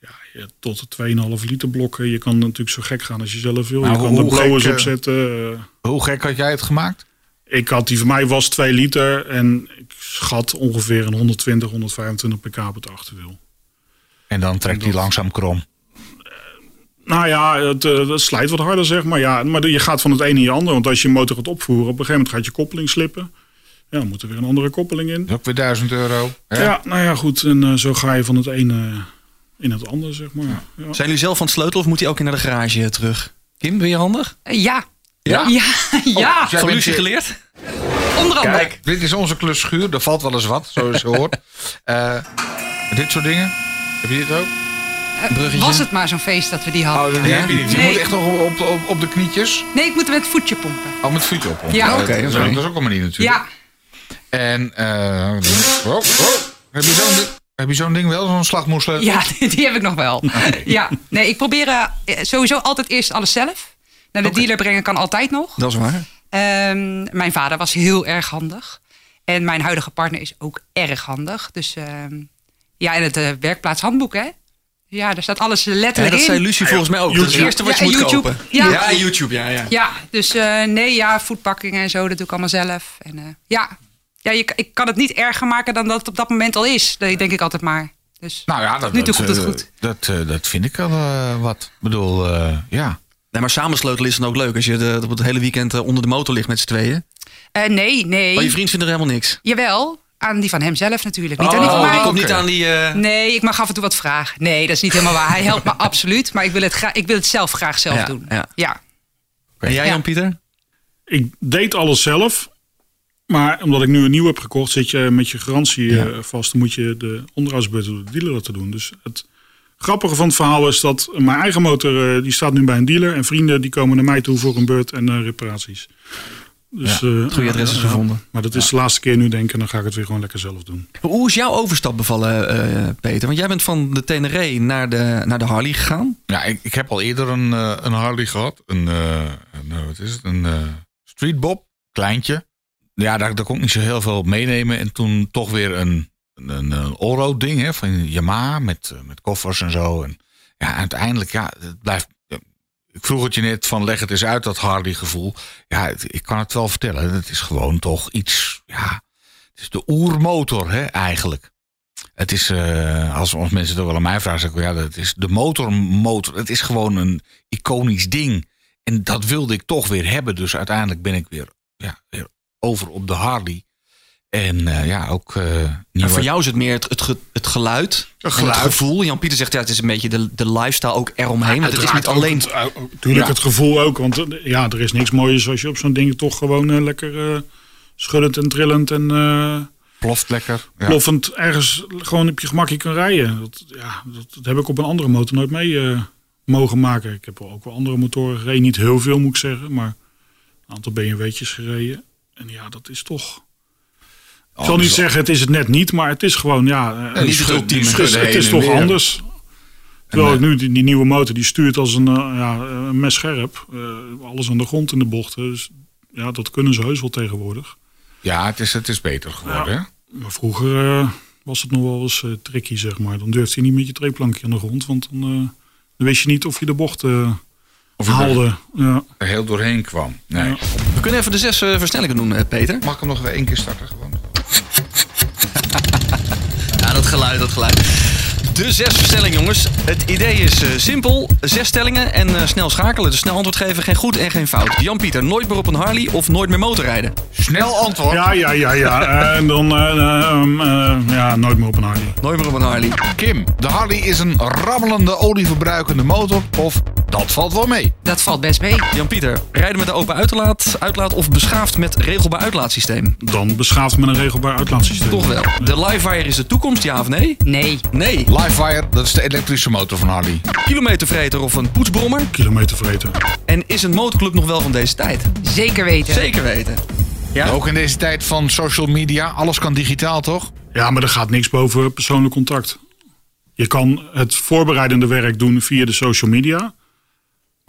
ja, je- tot de 2,5 liter blokken. Je kan natuurlijk zo gek gaan als je zelf wil. Nou, je kan er blowers gek, op eh, zetten. eh. Hoe gek had jij het gemaakt? Ik had die van mij was 2 liter. En ik schat ongeveer een 120, 125 pk op het achterwiel. En dan trekt hij langzaam krom. Nou ja, het, eh, het slijt wat harder, zeg maar. Ja, maar je gaat van het een in je ander. Want als je je motor gaat opvoeren, op een gegeven moment gaat je koppeling slippen. Ja, dan moet er weer een andere koppeling in. Dat is ook weer 1000 euro. hè? Ja, nou ja, goed. En eh, zo ga je van het ene in het andere, zeg maar. Ja. Zijn jullie zelf van het sleutelen of moet hij ook naar de garage terug? Kim, ben je handig? Eh, ja. Ja? Ja, ja. Van Lucie je- geleerd? onder andere. Kijk, dit is onze klus schuur. Er valt wel eens wat, zoals je hoort. Eh, dit soort dingen. Heb je dit ook? Bruggetje. Was het maar zo'n feest dat we die hadden. Oh, dat heb je niet. Je Nee. moet echt nog op, op, op de knietjes. Nee, ik moet hem met het voetje pompen. Oh, met voetje op. Ja. Oké, dat, is ook- dat is ook een manier natuurlijk. Ja. En, eh, oh, oh. heb je zo'n ding- heb je zo'n ding wel, zo'n slagmoersleutel? Ja, die, heb ik nog wel. Ja, nee, ik probeer eh, sowieso altijd eerst alles zelf. Naar de dealer brengen kan altijd nog. Dat is waar. Ehm, mijn vader was heel erg handig. En mijn huidige partner is ook erg handig. Dus ehm, ja, en het eh, werkplaatshandboek, hè? Ja, daar staat alles Ja, letterlijk dat in. zei Lucie volgens mij ook. Dat is het YouTube. eerste wat je Ja, moet YouTube. kopen. Ja. YouTube, ja, ja. Ja, dus eh, nee, ja, voetpakkingen en zo, dat doe ik allemaal zelf. En eh, ja, ja je, ik kan het niet erger maken dan dat het op dat moment al is. Dat denk ik altijd maar. Dus Nou ja, dat, nu toe dat, komt het eh, goed. Dat, eh, dat vind ik al wat. Ik bedoel, eh, ja. Nee, maar samensleutelen is dan ook leuk. Als je de, op het hele weekend onder de motor ligt met z'n tweeën. Eh, nee, nee. Maar je vriend vindt er helemaal niks. Jawel, aan die van hem zelf natuurlijk. Niet aan die van Oh, mij. die komt niet aan die... eh, Nee, ik mag af en toe wat vragen. Nee, dat is niet helemaal waar. Hij helpt me absoluut, maar ik wil het, gra- ik wil het zelf graag zelf Ja, doen. ja. ja. En jij Ja. Jan-Pieter? Ik deed alles zelf. Maar omdat ik nu een nieuw heb gekocht, zit je met je garantie Ja. eh, vast. Dan moet je de onderhoudsbeurten door de dealer laten doen. Dus het grappige van het verhaal is dat mijn eigen motor, eh, die staat nu bij een dealer. En vrienden die komen naar mij toe voor een beurt en reparaties. Dus, eh, Goede adres is gevonden. Maar dat is de laatste keer nu denken, dan ga ik het weer gewoon lekker zelf doen. Hoe is jouw overstap bevallen, eh, Peter? Want jij bent van de Tenere naar de, naar de Harley gegaan. Ja, ik, ik heb al eerder een, eh, een Harley gehad. Een, eh, een, wat is het? Een eh Street Bob, kleintje. Ja, daar, daar kon ik niet zo heel veel op meenemen. En toen toch weer een, een, een allroad ding hè, van Yamaha met, met koffers en zo. En ja, uiteindelijk, ja, het blijft... ik vroeg het je net van leg het eens uit, dat Harley gevoel. Ja, ik kan het wel vertellen. Het is gewoon toch iets, ja... Het is de oermotor, hè, eigenlijk. Het is, eh, als, als mensen het ook wel aan mij vragen, zeg ik ja, dat is de motormotor. Het is gewoon een iconisch ding. En dat wilde ik toch weer hebben. Dus uiteindelijk ben ik weer, ja, weer over op de Harley. En eh, ja, ook eh En nieuwe... voor jou is het meer het, het, ge- het geluid, Het geluid. het gevoel. Jan-Pieter zegt, ja, het is een beetje de, de lifestyle ook eromheen. want het is niet alleen... Natuurlijk Ja. het gevoel ook, want eh, ja, er is niks mooiers als je op zo'n ding toch gewoon lekker eh, schuddend en trillend en eh, ploft lekker. Ja. ploffend ergens gewoon op je gemakje kan rijden. Dat, ja, dat, dat heb ik op een andere motor nooit mee eh, mogen maken. Ik heb wel ook wel andere motoren gereden, niet heel veel moet ik zeggen, maar een aantal BMW'tjes gereden. En ja, dat is toch... Ik zal niet zeggen, het is het net niet, maar het is gewoon, ja, eh, Ja, die niet het die is, het toch weer. anders. Terwijl En, ik nu die, die nieuwe motor die stuurt als een, eh, ja, een mes scherp. Eh, alles aan de grond in de bochten. Dus ja, dat kunnen ze heus wel tegenwoordig. Ja, het is, het is beter geworden. Maar vroeger eh, was het nog wel eens eh, tricky, zeg maar. Dan durfde je niet met je treeplankje aan de grond. Want dan, eh, dan wist je niet of je de bocht eh, Of je haalde. Ja. er heel doorheen kwam. Nee. Ja. We kunnen even de zes eh, versnellingen doen, eh, Peter. Mag ik hem nog weer één keer starten gewoon? Ja, dat geluid, dat geluid. De zes versnellingen, jongens. Het idee is eh, simpel. Zes stellingen en eh, snel schakelen. Dus snel antwoord geven, geen goed en geen fout. Jan-Pieter, nooit meer op een Harley of nooit meer motorrijden? Snel antwoord. ja, ja, ja, ja. En dan eh, eh, ehm, eh, ja, nooit meer op een Harley. Nooit meer op een Harley. Kim, de Harley is een rabbelende olieverbruikende motor of dat valt wel mee? Dat valt best mee. Jan-Pieter, rijden met de open uitlaat, uitlaat of beschaafd met regelbaar uitlaatsysteem? Dan beschaafd met een regelbaar uitlaatsysteem. Toch wel. De Livewire is de toekomst, ja of nee? Nee. Nee. Livewire, dat is de elektrische motor van Harley. Kilometervreter of een poetsbrommer? Kilometer vreten. En is een motorclub nog wel van deze tijd? Zeker weten. Zeker weten. Ja? Ook in deze tijd van social media, alles kan digitaal toch? Ja, maar er gaat niks boven persoonlijk contact. Je kan het voorbereidende werk doen via de social media.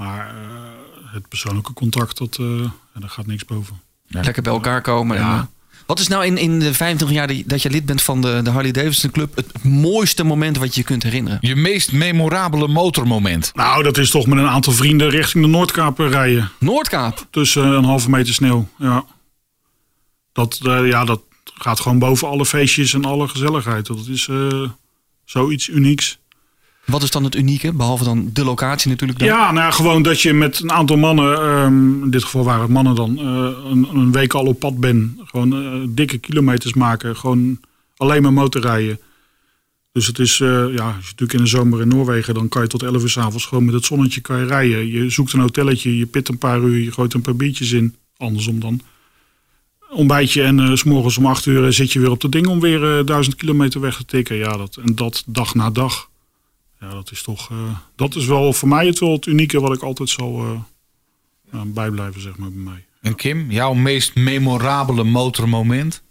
Maar eh, het persoonlijke contact, dat, eh, daar gaat niks boven. Lekker bij elkaar komen. En, Ja. eh, wat is nou in, in de 25 jaar die- dat je lid bent van de, de Harley Davidson Club het mooiste moment wat je je kunt herinneren? Je meest memorabele motormoment. Nou, dat is toch met een aantal vrienden richting de Noordkaap rijden. Noordkaap. Tussen een halve meter sneeuw. Ja. Dat, eh, ja, dat gaat gewoon boven alle feestjes en alle gezelligheid. Dat is eh, zoiets unieks. Wat is dan het unieke? Behalve dan de locatie natuurlijk. Ja, nou gewoon dat je met een aantal mannen, ehm, in dit geval waren het mannen dan, eh, een, een week al op pad bent. Gewoon eh, dikke kilometers maken, gewoon alleen maar motorrijden. Dus het is, eh, ja, als je natuurlijk in de zomer in Noorwegen, dan kan je tot 11 uur s'avonds gewoon met het zonnetje kan je rijden. Je zoekt een hotelletje, je pit een paar uur, je gooit een paar biertjes in. Andersom dan. Ontbijtje en eh, s s'morgens om 8 uur zit je weer op de ding om weer eh, duizend kilometer weg te tikken. Ja, dat, en dat dag na dag. Ja, dat is toch. eh, dat is wel voor mij het wel het unieke wat ik altijd zal eh, bijblijven, zeg maar, bij mij. En Kim, jouw meest memorabele motormoment?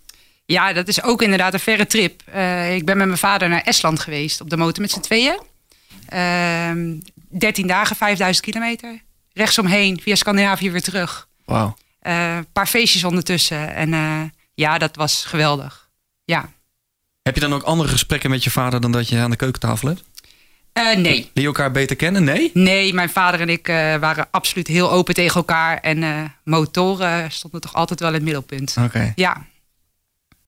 Ja, dat is ook inderdaad een verre trip. Eh, ik ben met mijn vader naar Estland geweest op de motor met z'n tweeën. Ehm 13 dagen, 5000 kilometer. Rechtsomheen, via Scandinavië weer terug. Wauw. Eh, Een paar feestjes ondertussen. En eh, ja, dat was geweldig. Ja. Heb je dan ook andere gesprekken met je vader dan dat je aan de keukentafel hebt? Eh, nee. Leer je elkaar beter kennen? Nee? Nee, mijn vader en ik eh, waren absoluut heel open tegen elkaar. En eh, motoren stonden toch altijd wel in het middelpunt. Oké. Ja,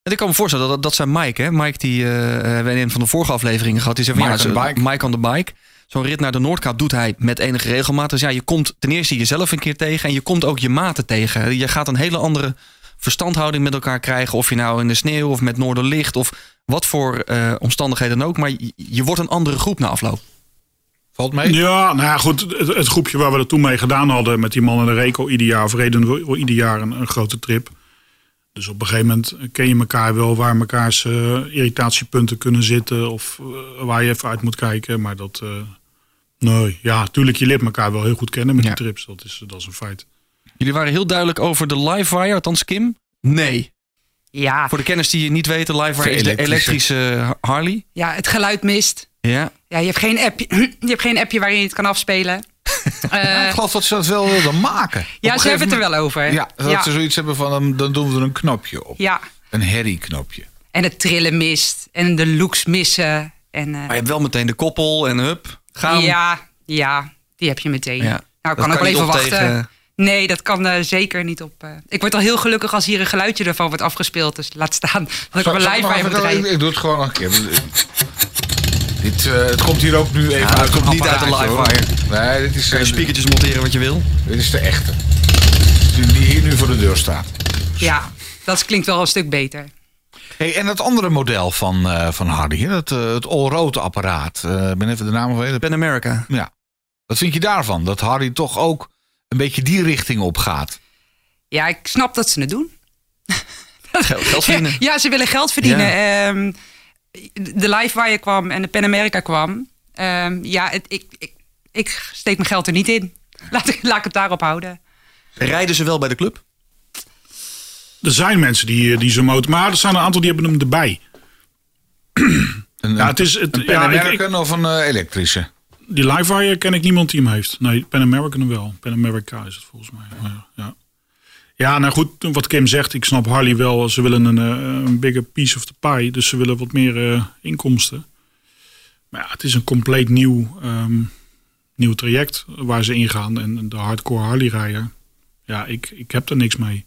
En ik kan me voorstellen, dat, dat zijn Mike, hè? Mike die eh, we in een van de vorige afleveringen gehad. Die zei van, Mike ja, on the zo- bike. Mike on the bike. Zo'n rit naar de Noordkaap doet hij met enige regelmaat. Dus ja, je komt ten eerste jezelf een keer tegen. En je komt ook je maten tegen. Je gaat een hele andere verstandhouding met elkaar krijgen. Of je nou in de sneeuw of met noorderlicht of wat voor eh, omstandigheden dan ook. Maar je, je wordt een andere groep na afloop. Valt mee? Ja, nou ja, goed. Het, het groepje waar we dat toen mee gedaan hadden met die mannen de Reco ieder jaar, of reden we ieder jaar een, een grote trip. Dus op een gegeven moment ken je elkaar wel waar mekaars eh, irritatiepunten kunnen zitten of eh, waar je even uit moet kijken. Maar dat, eh, nee, ja, natuurlijk, je leert elkaar wel heel goed kennen met Ja. die trips. Dat is, dat is een feit. Jullie waren heel duidelijk over de Livewire, althans Kim. Nee. Ja. Voor de kennis die je niet weten, Livewire De is de elektrische. elektrische Harley. ja, het geluid mist. Ja. Ja, je hebt geen appje, je hebt geen appje waarin je het kan afspelen. Eh, ik geloof dat ze dat wel wilden maken. Ja, ze hebben het er wel over. Ja, dat ja. ze zoiets hebben van, dan- doen we er een knopje op. ja. Een herrie-knopje. En het trillen mist. En de looks missen. En, eh, Maar je hebt wel meteen de koppel en hup, gaan. ja, ja, die heb je meteen. Ja. Nou, ik kan ook wel even wachten. tegen- Nee, dat kan eh, zeker niet op. eh. Ik word al heel gelukkig als hier een geluidje ervan wordt afgespeeld. Dus laat staan dat ik op Zal- een live bij even- moet ik, rijden. ik doe het gewoon nog een keer. Dit, eh, het komt hier ook nu even Ja, uit het komt niet uit de hoor. Nee, dit is, Kun je spiekertjes monteren wat je wil. dit is de echte. Die die hier nu voor de deur staat. Ja, dat klinkt wel een stuk beter. Hey, en het andere model van, eh, van Hardy, hè, dat, eh, het all-road apparaat. eh, Ik ben even de naam vergeten. Pan America. Ja. Wat vind je daarvan? Dat Hardy toch ook een beetje die richting op gaat. Ja, ik snap dat ze het doen. Geld, geld verdienen. Ja, ze willen geld verdienen. Ehm, de live waar je kwam en de Pan America kwam. ehm, ja, het, ik, ik, ik steek mijn geld er niet in. Laat, ik- laat ik het daarop houden. Rijden ze wel bij de club? Er zijn mensen die, die zo'n motor, maar er zijn een aantal die hebben hem erbij. Een, Ja, het is, het, een Pan ja, ik- ik- American of een eh, elektrische? Die Livewire ken ik niemand die hem heeft. Nee, Pan American wel. Pan America is het volgens mij. Ja, ja. ja, nou goed, wat Kim zegt, ik snap Harley wel. Ze willen een, eh, een bigger piece of the pie. Dus ze willen wat meer eh, inkomsten. Maar ja, het is een compleet nieuw, ehm, nieuw traject waar ze ingaan. En de hardcore Harley rijder, ja, ik, ik heb er niks mee.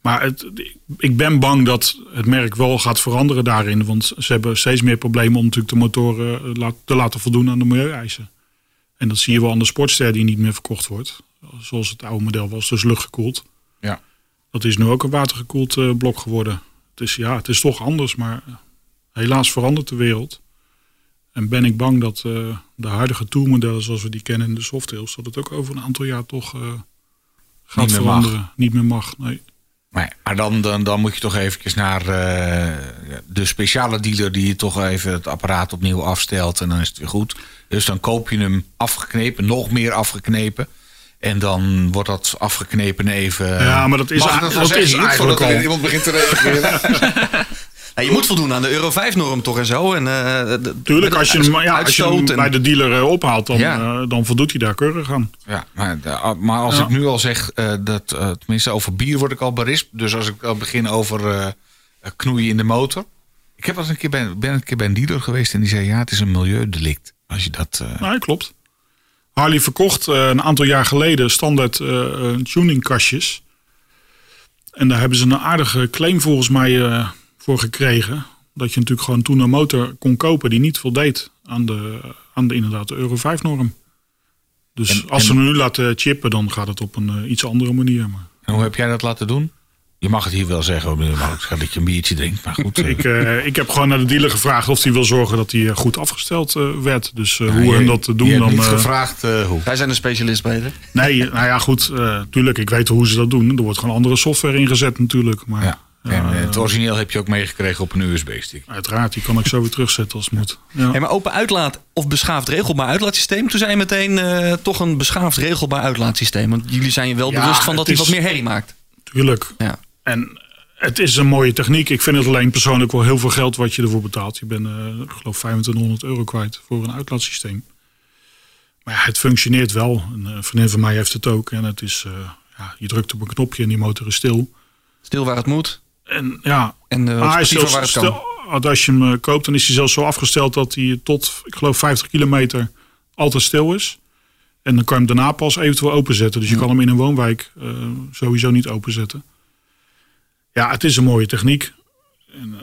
Maar het, ik ben bang dat het merk wel gaat veranderen daarin. Want ze hebben steeds meer problemen om natuurlijk de motoren eh, te laten voldoen aan de milieueisen. En dat zie je wel aan de Sportster die niet meer verkocht wordt. Zoals het oude model was, dus luchtgekoeld. Ja. Dat is nu ook een watergekoeld eh, blok geworden. Het is, ja, het is toch anders, maar eh, helaas verandert de wereld. En ben ik bang dat de huidige toolmodellen zoals we die kennen in de softails... dat het ook over een aantal jaar toch gaat Niet meer mag. veranderen. Niet meer mag, nee. Maar, maar dan, dan, dan moet je toch eventjes naar eh, de speciale dealer die je toch even het apparaat opnieuw afstelt en dan is het weer goed. Dus dan koop je hem afgeknepen, nog meer afgeknepen. En dan wordt dat afgeknepen even. Ja, maar dat is dat, dat is eigenlijk al. iemand begint te reageren. Ja, je moet voldoen aan de Euro 5-norm toch en zo. En, eh, Tuurlijk, als je hem, ja, als je uitstoot hem en- bij de dealer eh, ophaalt, dan, Ja. eh, dan voldoet hij daar keurig aan. ja, maar, de- maar als Ja. ik nu al zeg, eh, dat, tenminste over bier word ik al berispt. Dus als ik al begin over eh, knoeien in de motor. Ik heb een keer bij, ben een keer bij een dealer geweest en die zei ja, het is een milieudelict. Als je dat. eh, Nee, klopt. Harley verkocht eh, een aantal jaar geleden standaard eh, tuningkastjes. En daar hebben ze een aardige claim volgens mij eh, voor gekregen. Dat je natuurlijk gewoon toen een motor kon kopen die niet voldeed aan de, aan de inderdaad de Euro 5 norm. Dus En- als en- ze hem nu laten chippen, dan gaat het op een eh, iets andere manier. Maar En hoe heb jij dat laten doen? Je mag het hier wel zeggen, hoor, meneer Wout, dat je een biertje drinkt. Maar goed, eh, ik, eh, ik heb gewoon naar de dealer gevraagd of hij wil zorgen dat hij goed afgesteld werd. Dus nou, hoe je- hem dat doen je hebt dan. niet gevraagd eh, hoe. Wij zijn een specialist beter. Nee, nou ja, goed. eh tuurlijk, ik weet hoe ze dat doen. Er wordt gewoon andere software ingezet natuurlijk. Maar Ja. En eh, het origineel heb je ook meegekregen op een USB-stick. uiteraard, die kan ik zo weer terugzetten als het moet. Ja. Hey, maar open uitlaat of beschaafd regelbaar uitlaatsysteem. Toen zei je meteen eh, toch een beschaafd regelbaar uitlaatsysteem. Want jullie zijn je wel Ja, bewust van dat hij wat meer herrie maakt. Tuurlijk. Ja. En het is een mooie techniek. Ik vind het alleen persoonlijk wel heel veel geld wat je ervoor betaalt. Je bent, eh, ik geloof, 2500 euro kwijt voor een uitlaatsysteem. Maar ja, het functioneert wel. Een vriendin van mij heeft het ook. En het is, eh, ja, je drukt op een knopje en die motor is stil. Stil waar het moet. En ja, En uh, hij is sportiever zelfs waar het kan. stil- als je hem eh, koopt, dan is hij zelfs zo afgesteld dat hij tot, ik geloof, 50 kilometer altijd stil is. En dan kan je hem daarna pas eventueel openzetten. Dus je kan hem in een woonwijk eh, sowieso niet openzetten. Ja, het is een mooie techniek. En, eh,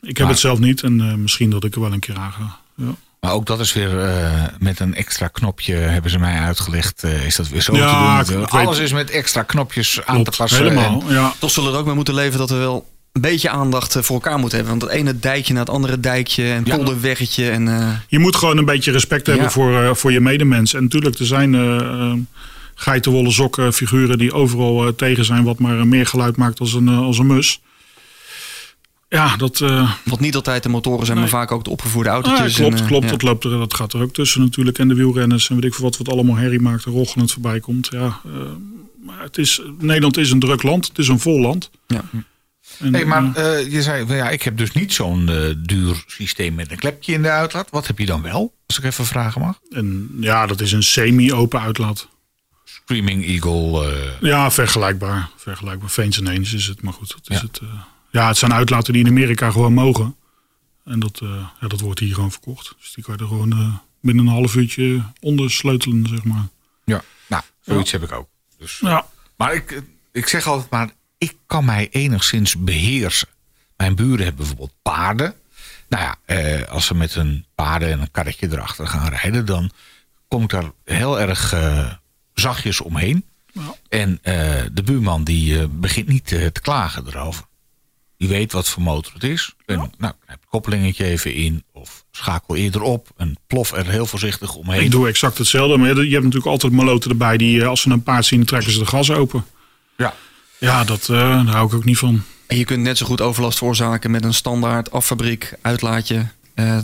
ik heb Maar- het zelf niet en eh, misschien dat ik er wel een keer aan ga. Ja, Maar ook dat is weer eh, met een extra knopje, hebben ze mij uitgelegd. eh, is dat weer zo Ja, te doen? Alles is met extra knopjes aan te passen. Helemaal, En- ja. Toch zullen we er ook mee moeten leven dat we wel een beetje aandacht eh, voor elkaar moeten hebben. Want het ene dijkje naar het andere dijkje en Ja. polderweggetje. En, eh, Je moet gewoon een beetje respect hebben Ja. voor, eh, voor je medemens. En natuurlijk, er zijn geitenwolle sokken figuren die overal tegen zijn... wat maar meer geluid maakt als een, als een mus. Ja, dat, eh, wat niet altijd de motoren zijn, maar vaak ook de opgevoerde ah, autootjes. klopt, en, eh, klopt. ja. Dat, loopt er, dat gaat er ook tussen natuurlijk. En de wielrenners en weet ik veel wat, wat allemaal herrie maakt en rochelend voorbij komt. Ja, eh, maar het is, Nederland is een druk land. Het is een vol land. Ja. En, Hey, maar je zei, well, ja, ik heb dus niet zo'n duur systeem met een klepje in de uitlaat. Wat heb je dan wel? Als ik even vragen mag. en, ja, dat is een semi-open uitlaat. Screaming Eagle. eh, Ja, vergelijkbaar. Vergelijkbaar. Veens en eens is het. Maar goed, dat is Ja. het. Ja, het zijn uitlaten die in Amerika gewoon mogen. En dat, eh, ja, dat wordt hier gewoon verkocht. Dus die kan je er gewoon eh, binnen een half uurtje onder sleutelen, zeg maar. ja, nou, zoiets heb ik ook. Dus, Ja, Maar ik, ik zeg altijd maar, ik kan mij enigszins beheersen. Mijn buren hebben bijvoorbeeld paarden. Nou ja, eh, als ze met hun paarden en een karretje erachter gaan rijden, dan kom ik daar heel erg eh, zachtjes omheen. Ja. En eh, de buurman die eh, begint niet te klagen erover. Die weet wat voor motor het is. En, Nou, knijp het koppelingetje even in of schakel eerder op en plof er heel voorzichtig omheen. ik doe exact hetzelfde. Maar je hebt natuurlijk altijd maloten erbij die, eh, als ze een paard zien, trekken ze de gas open. Ja. Ja, dat, eh, daar hou ik ook niet van. En je kunt net zo goed overlast veroorzaken met een standaard affabriek uitlaatje. Eh,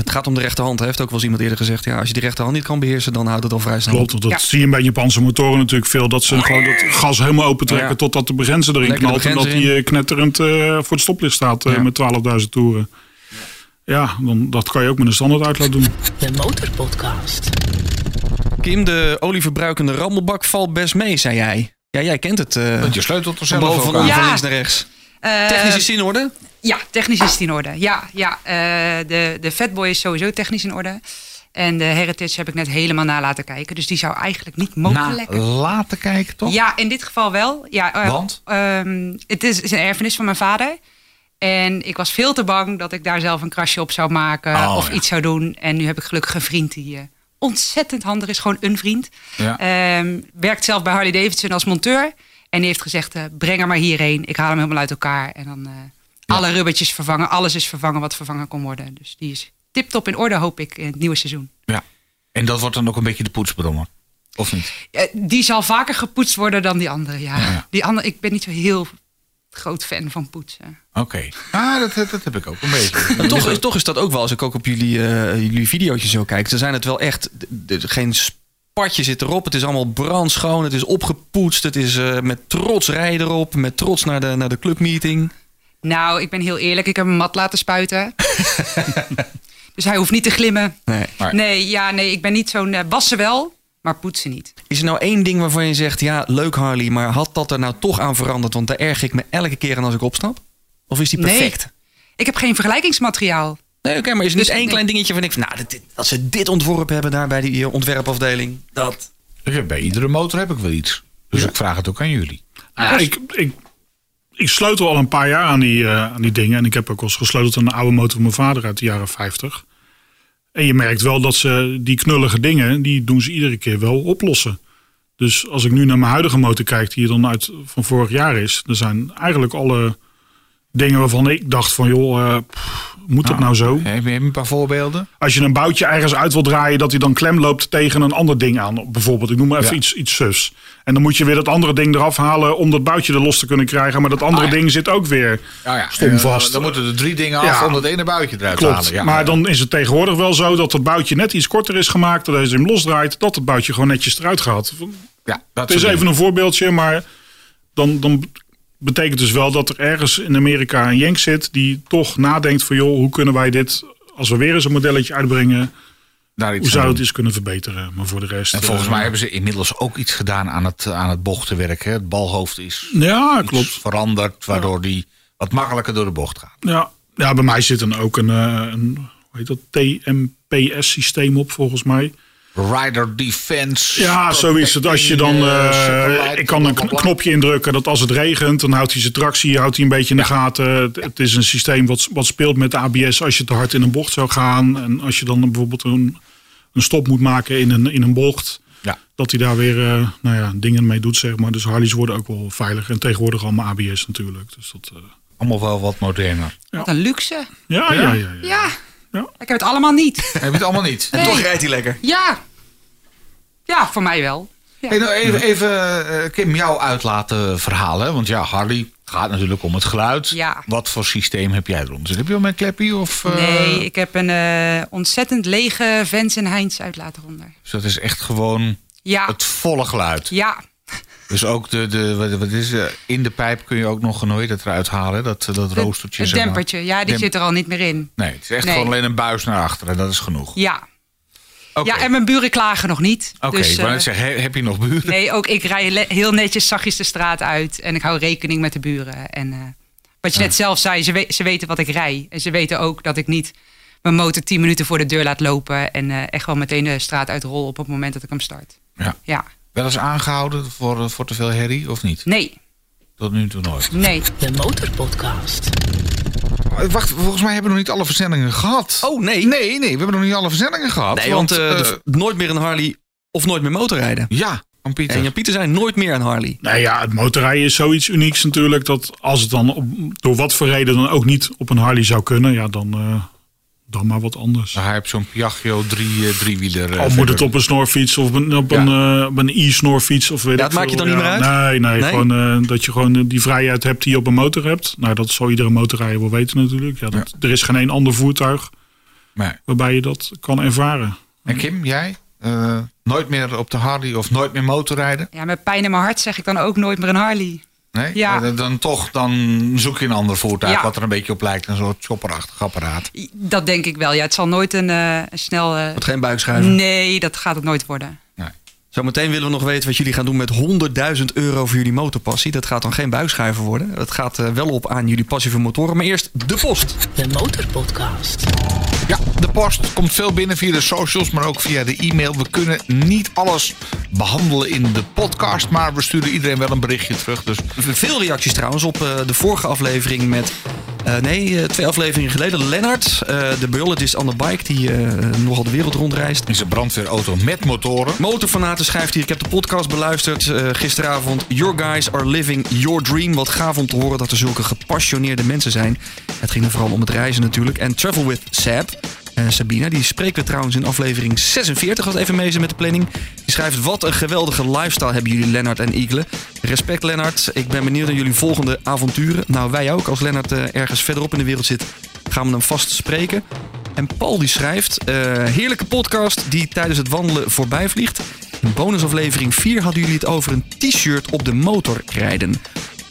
het gaat om de rechterhand, heeft ook wel eens iemand eerder gezegd. Ja, als je die rechterhand niet kan beheersen, dan houdt het al vrij snel op. Klopt, dat Ja. zie je bij Japanse motoren natuurlijk veel. Dat ze gewoon dat gas helemaal open trekken Ja. totdat de begrenzer erin Lekker knalt. En dat die eh, knetterend eh, voor het stoplicht staat eh, Ja. met 12.000 toeren. Ja, dan, dat kan je ook met een standaard uitlaat doen. De Motorpodcast. Kim, de olieverbruikende rammelbak valt best mee, zei jij. Ja, jij kent het. eh Want je sleutelt er van zelf boven ook van, aan. Ja. van links naar rechts. Eh, Technisch is het in orde? Ja, technisch is het in orde. Ja, ja eh, de, de Fatboy is sowieso technisch in orde. En de Heritage heb ik net helemaal na laten kijken. Dus die zou eigenlijk niet mogen Na lekken. laten kijken, toch? Ja, in dit geval wel. Ja, eh, Want? ehm, het is, is een erfenis van mijn vader. En ik was veel te bang dat ik daar zelf een krasje op zou maken Oh, of ja. iets zou doen. En nu heb ik gelukkig een vriend die eh, ontzettend handig is. Gewoon een vriend. Ja. Ehm, werkt zelf bij Harley Davidson als monteur. En die heeft gezegd, eh, breng er maar hierheen. Ik haal hem helemaal uit elkaar. En dan eh, alle rubbertjes vervangen. Alles is vervangen wat vervangen kon worden. Dus die is tip-top in orde, hoop ik, in het nieuwe seizoen. Ja. En dat wordt dan ook een beetje de poetsbrommer. Of niet? Eh, die zal vaker gepoetst worden dan die andere, ja. Ja, ja. Die andere, ik ben niet zo heel groot fan van poetsen. Oké. Ah, dat, dat, dat heb ik ook een beetje. Maar toch, is, toch is dat ook wel, als ik ook op jullie, eh jullie video's zo kijk. Dan zijn het wel echt, geen zit erop. Het is allemaal brandschoon, het is opgepoetst. Het is eh, met trots rijden erop, met trots naar de, naar de clubmeeting. Nou, ik ben heel eerlijk. Ik heb hem mat laten spuiten. dus hij hoeft niet te glimmen. Nee. Maar- Nee, ja, nee, ik ben niet zo'n... eh, wassen wel, maar poetsen niet. Is er nou één ding waarvan je zegt, ja, leuk Harley, maar had dat er nou toch aan veranderd? Want daar erg ik me elke keer aan als ik opstap. Of is die Nee. perfect? Ik heb geen vergelijkingsmateriaal. Nee, oké, maar is er niet Dus- één klein dingetje van ik van, nou, dit, als ze dit ontworpen hebben daar bij die eh, ontwerpafdeling, dat. Bij iedere motor heb ik wel iets. Dus ik vraag het ook aan jullie. Ja, ik, ik, ik sleutel al een paar jaar aan die, eh, aan die dingen. En ik heb ook wel eens gesleuteld aan een oude motor van mijn vader uit de jaren 50. En je merkt wel dat ze die knullige dingen, die doen ze iedere keer wel oplossen. Dus als ik nu naar mijn huidige motor kijk, die dan uit van vorig jaar is, dan zijn eigenlijk alle dingen waarvan ik dacht van joh, eh, pff, moet dat nou zo? Heb je een paar voorbeelden? Als je een boutje ergens uit wil draaien, dat hij dan klem loopt tegen een ander ding aan. Bijvoorbeeld, ik noem maar even Ja. iets, iets sufs. En dan moet je weer dat andere ding eraf halen om dat boutje er los te kunnen krijgen. Maar dat andere Ah, ja. ding zit ook weer Ja, ja. stom vast. Dan moeten er drie dingen af om dat ene buitje eruit te Klopt, halen. Ja, maar dan is het tegenwoordig wel zo dat het boutje net iets korter is gemaakt. Dat als je hem losdraait, dat het boutje gewoon netjes eruit gaat. Ja, dat Het is even een voorbeeldje, maar dan, dan betekent dus wel dat er ergens in Amerika een jenk zit die toch nadenkt van joh, hoe kunnen wij dit, als we weer eens een modelletje uitbrengen, daar iets hoe zou het eens kunnen verbeteren. Maar voor de rest... En volgens eh, mij hebben ze inmiddels ook iets gedaan aan het, aan het bochtenwerk. Hè? Het balhoofd is Ja, klopt. veranderd, waardoor die wat makkelijker door de bocht gaat. Ja. ja, bij mij zit dan ook een, eh, een hoe heet dat, TMPS-systeem op volgens mij. Rider Defense. Ja, zo is het. Als je dan, eh, Satellite, ik kan een knopje indrukken dat als het regent, dan houdt hij zijn tractie, houdt hij een beetje in de gaten. Het, het is een systeem wat, wat speelt met de ABS als je te hard in een bocht zou gaan. En als je dan bijvoorbeeld een, een stop moet maken in een, in een bocht, Ja. dat hij daar weer eh, nou ja, dingen mee doet, zeg maar. Dus Harleys worden ook wel veilig. En tegenwoordig allemaal ABS natuurlijk. Dus dat, eh, Allemaal wel wat moderner. Wat een luxe. ja, ja, ja, ja. Ja. Ja. Ik heb het allemaal niet. Heb je het allemaal niet? En Nee. toch rijdt hij lekker. Ja. Ja, voor mij wel. Ja. Hey, nou even, even eh, Kim, jou uitlaten verhalen. Want ja, Harley gaat natuurlijk om het geluid. Ja. Wat voor systeem heb jij eronder? Heb je al mijn kleppie? Of, eh, Nee, ik heb een eh, ontzettend lege Vens en Heinz uitlater onder. Dus dat is echt gewoon Ja. het volle geluid. Ja. Dus ook de, de wat, wat is eh, in de pijp kun je ook nog nooit het eruit halen. Dat, dat roostertje. Het maar. dempertje. Ja, die zit er al niet meer in. Nee, het is echt Nee. gewoon alleen een buis naar achteren. Dat is genoeg. Ja. Ja, en mijn buren klagen nog niet. Oké, dus, ik wou eh, net zeggen, he- heb je nog buren? Nee, ook ik rij heel netjes zachtjes de straat uit. En ik hou rekening met de buren. En eh, wat je net zelf zei, ze, we- ze weten wat ik rij. En ze weten ook dat ik niet mijn motor 10 minuten voor de deur laat lopen. En eh, echt gewoon meteen de straat uitrol op het moment dat ik hem start. Ja. Ja. Wel eens aangehouden voor, eh, voor te veel herrie of niet? Nee, Tot nu toe nooit. nee. De Motorpodcast. Oh, Wacht, volgens mij hebben we nog niet alle verzendingen gehad. Oh, nee. Nee, nee, we hebben nog niet alle verzendingen gehad. Nee, want eh, eh, de- nooit meer een Harley of nooit meer motorrijden. ja, van Pieter. En Jan-Pieter zei nooit meer een Harley. Nou ja, het motorrijden is zoiets unieks natuurlijk. Dat als het dan op, door wat voor reden dan ook niet op een Harley zou kunnen, ja, dan, eh, dan maar wat anders. Hij heeft zo'n Piaggio drie, eh, driewieler. eh, Al moet het op een snorfiets of op een, op een, eh, op een e-snorfiets of weet Ja, dat maakt je dan niet meer Nee, nee, Nee? gewoon eh, dat je gewoon die vrijheid hebt die je op een motor hebt. Nou, dat zal iedere motorrijder wel weten natuurlijk. Ja, dat, Er is geen één ander voertuig Nee. waarbij je dat kan ervaren. En Kim, jij? Eh, nooit meer op de Harley of nooit meer motorrijden? Ja, met pijn in mijn hart zeg ik dan ook nooit meer een Harley. Nee? Ja. Eh, Dan toch, dan zoek je een ander voertuig Ja. wat er een beetje op lijkt. Een soort chopperachtig apparaat. Dat denk ik wel. Ja, het zal nooit een, eh, snel... eh, Wordt geen buikschuiven. nee, dat gaat het nooit worden. Zometeen willen we nog weten wat jullie gaan doen met 100.000 euro voor jullie motorpassie. Dat gaat dan geen buikschuiven worden. Het gaat wel op aan jullie passie voor motoren. Maar eerst de post. De Motorpodcast. Ja, de post komt veel binnen via de socials, maar ook via de e-mail. We kunnen niet alles behandelen in de podcast, maar we sturen iedereen wel een berichtje terug. Dus Veel reacties trouwens op eh, de vorige aflevering met... eh, nee, eh, twee afleveringen geleden. Lennart, eh, de biologist on the bike, die nogal de wereld rondreist. is een brandweerauto met motoren. Motorfanaten schrijft hier, ik heb de podcast beluisterd gisteravond. Your guys are living your dream. Wat gaaf om te horen dat er zulke gepassioneerde mensen zijn. Het ging er vooral om het reizen natuurlijk. En Travel with Sab. Eh, Sabina, die spreken we trouwens in aflevering 46, wat even mee is met de planning. Die schrijft, wat een geweldige lifestyle hebben jullie, Lennart en Igle. Respect, Lennart. Ik ben benieuwd naar jullie volgende avonturen. Nou, wij ook. Als Lennart eh, ergens verderop in de wereld zit, gaan we hem vast spreken. En Paul die schrijft, eh, heerlijke podcast die tijdens het wandelen voorbij vliegt. In bonusaflevering 4 hadden jullie het over een t-shirt op de motor rijden.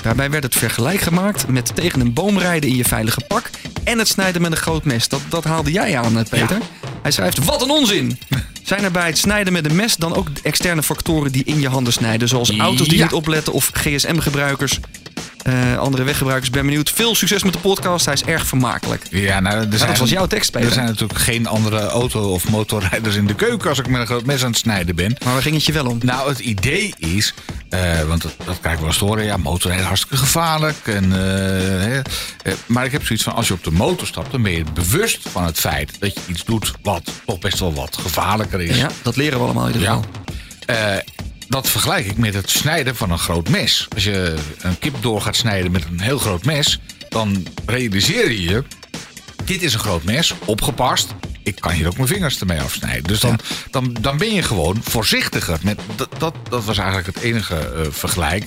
Daarbij werd het vergelijk gemaakt met tegen een boom rijden in je veilige pak en het snijden met een groot mes. Dat, dat haalde jij aan, eh, Peter. Hij schrijft, wat een onzin! Zijn er bij het snijden met een mes dan ook externe factoren die in je handen snijden? Zoals auto's die Ja. niet opletten of GSM-gebruikers, eh, andere weggebruikers. Ik ben benieuwd. Veel succes met de podcast. Hij is erg vermakelijk. Ja, nou, er zijn, dat was jouw tekst, Peter. Er zijn natuurlijk geen andere auto- of motorrijders in de keuken als ik met een groot mes aan het snijden ben. Maar waar ging het je wel om? Nou, het idee is, eh, want dat, dat krijg ik wel eens horen, ja, motorrijden hartstikke gevaarlijk. En, eh, hè, maar ik heb zoiets van, als je op de motor stapt, dan ben je bewust van het feit dat je iets doet wat toch best wel wat gevaarlijker is. Ja, dat leren we allemaal in ieder Ja. geval. Eh, dat vergelijk ik met het snijden van een groot mes. Als je een kip door gaat snijden met een heel groot mes, dan realiseer je je, dit is een groot mes, opgepast. Ik kan hier ook mijn vingers ermee afsnijden. Dus dan, dan, dan ben je gewoon voorzichtiger. Met, dat, dat, dat was eigenlijk het enige eh, vergelijk.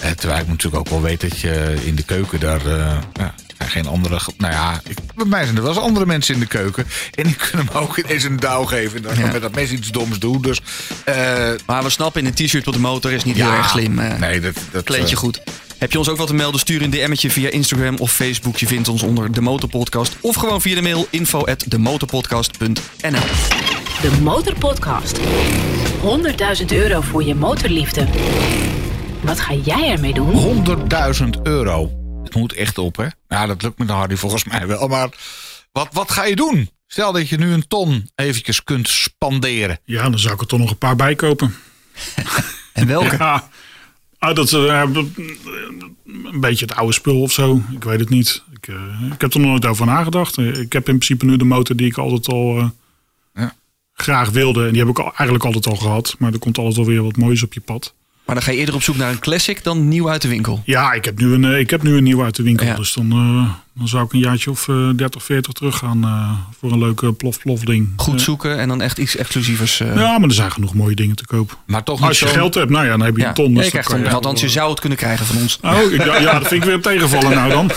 Eh, terwijl ik natuurlijk ook wel weet dat je in de keuken daar eh, ja, zijn geen andere. Nou ja, ik, bij mij zijn er wel eens andere mensen in de keuken. En die kunnen me ook ineens een douw geven. En dan Ja. met dat mes iets doms doen. Dus eh, Maar we snappen, in een t-shirt op de motor is niet heel erg slim. eh Nee, dat, dat Kleed je eh, goed. Heb je ons ook wat te melden? Stuur een DM'tje via Instagram of Facebook. Je vindt ons onder De Motorpodcast. Of gewoon via de mail info at demotorpodcast.nl De De Motorpodcast. 100.000 euro voor je motorliefde. Wat ga jij ermee doen? 100.000 euro. Moet echt op, hè? Ja, dat lukt met de Hardy volgens mij wel. Maar wat, wat ga je doen? Stel dat je nu een ton eventjes kunt spanderen. Ja, dan zou ik er toch nog een paar bij kopen. En welke? Ja, ah, dat is eh, een beetje het oude spul of zo. Ik weet het niet. Ik, eh, ik heb er nog nooit over nagedacht. Eh, Ik heb in principe nu de motor die ik altijd al eh, Ja. graag wilde. En die heb ik al, eigenlijk altijd al gehad. Maar er komt altijd wel weer wat moois op je pad. Maar dan ga je eerder op zoek naar een classic dan nieuw uit de winkel. Ja, ik heb nu een, eh, ik heb nu een nieuw uit de winkel. Ja. Dus dan, eh, dan zou ik een jaartje of eh 30, 40 terug gaan eh, voor een leuke plof-plof ding. Goed zoeken en dan echt iets exclusievers. eh. ja, maar er zijn genoeg mooie dingen te koop. Maar toch niet Als je geld hebt, nou ja, dan heb je ja. een ton. Ja, Dus je dan krijgt kan een, je- althans, je zou het kunnen krijgen van ons. Oh, ik, ja, ja, dat vind ik weer tegenvallen nou dan.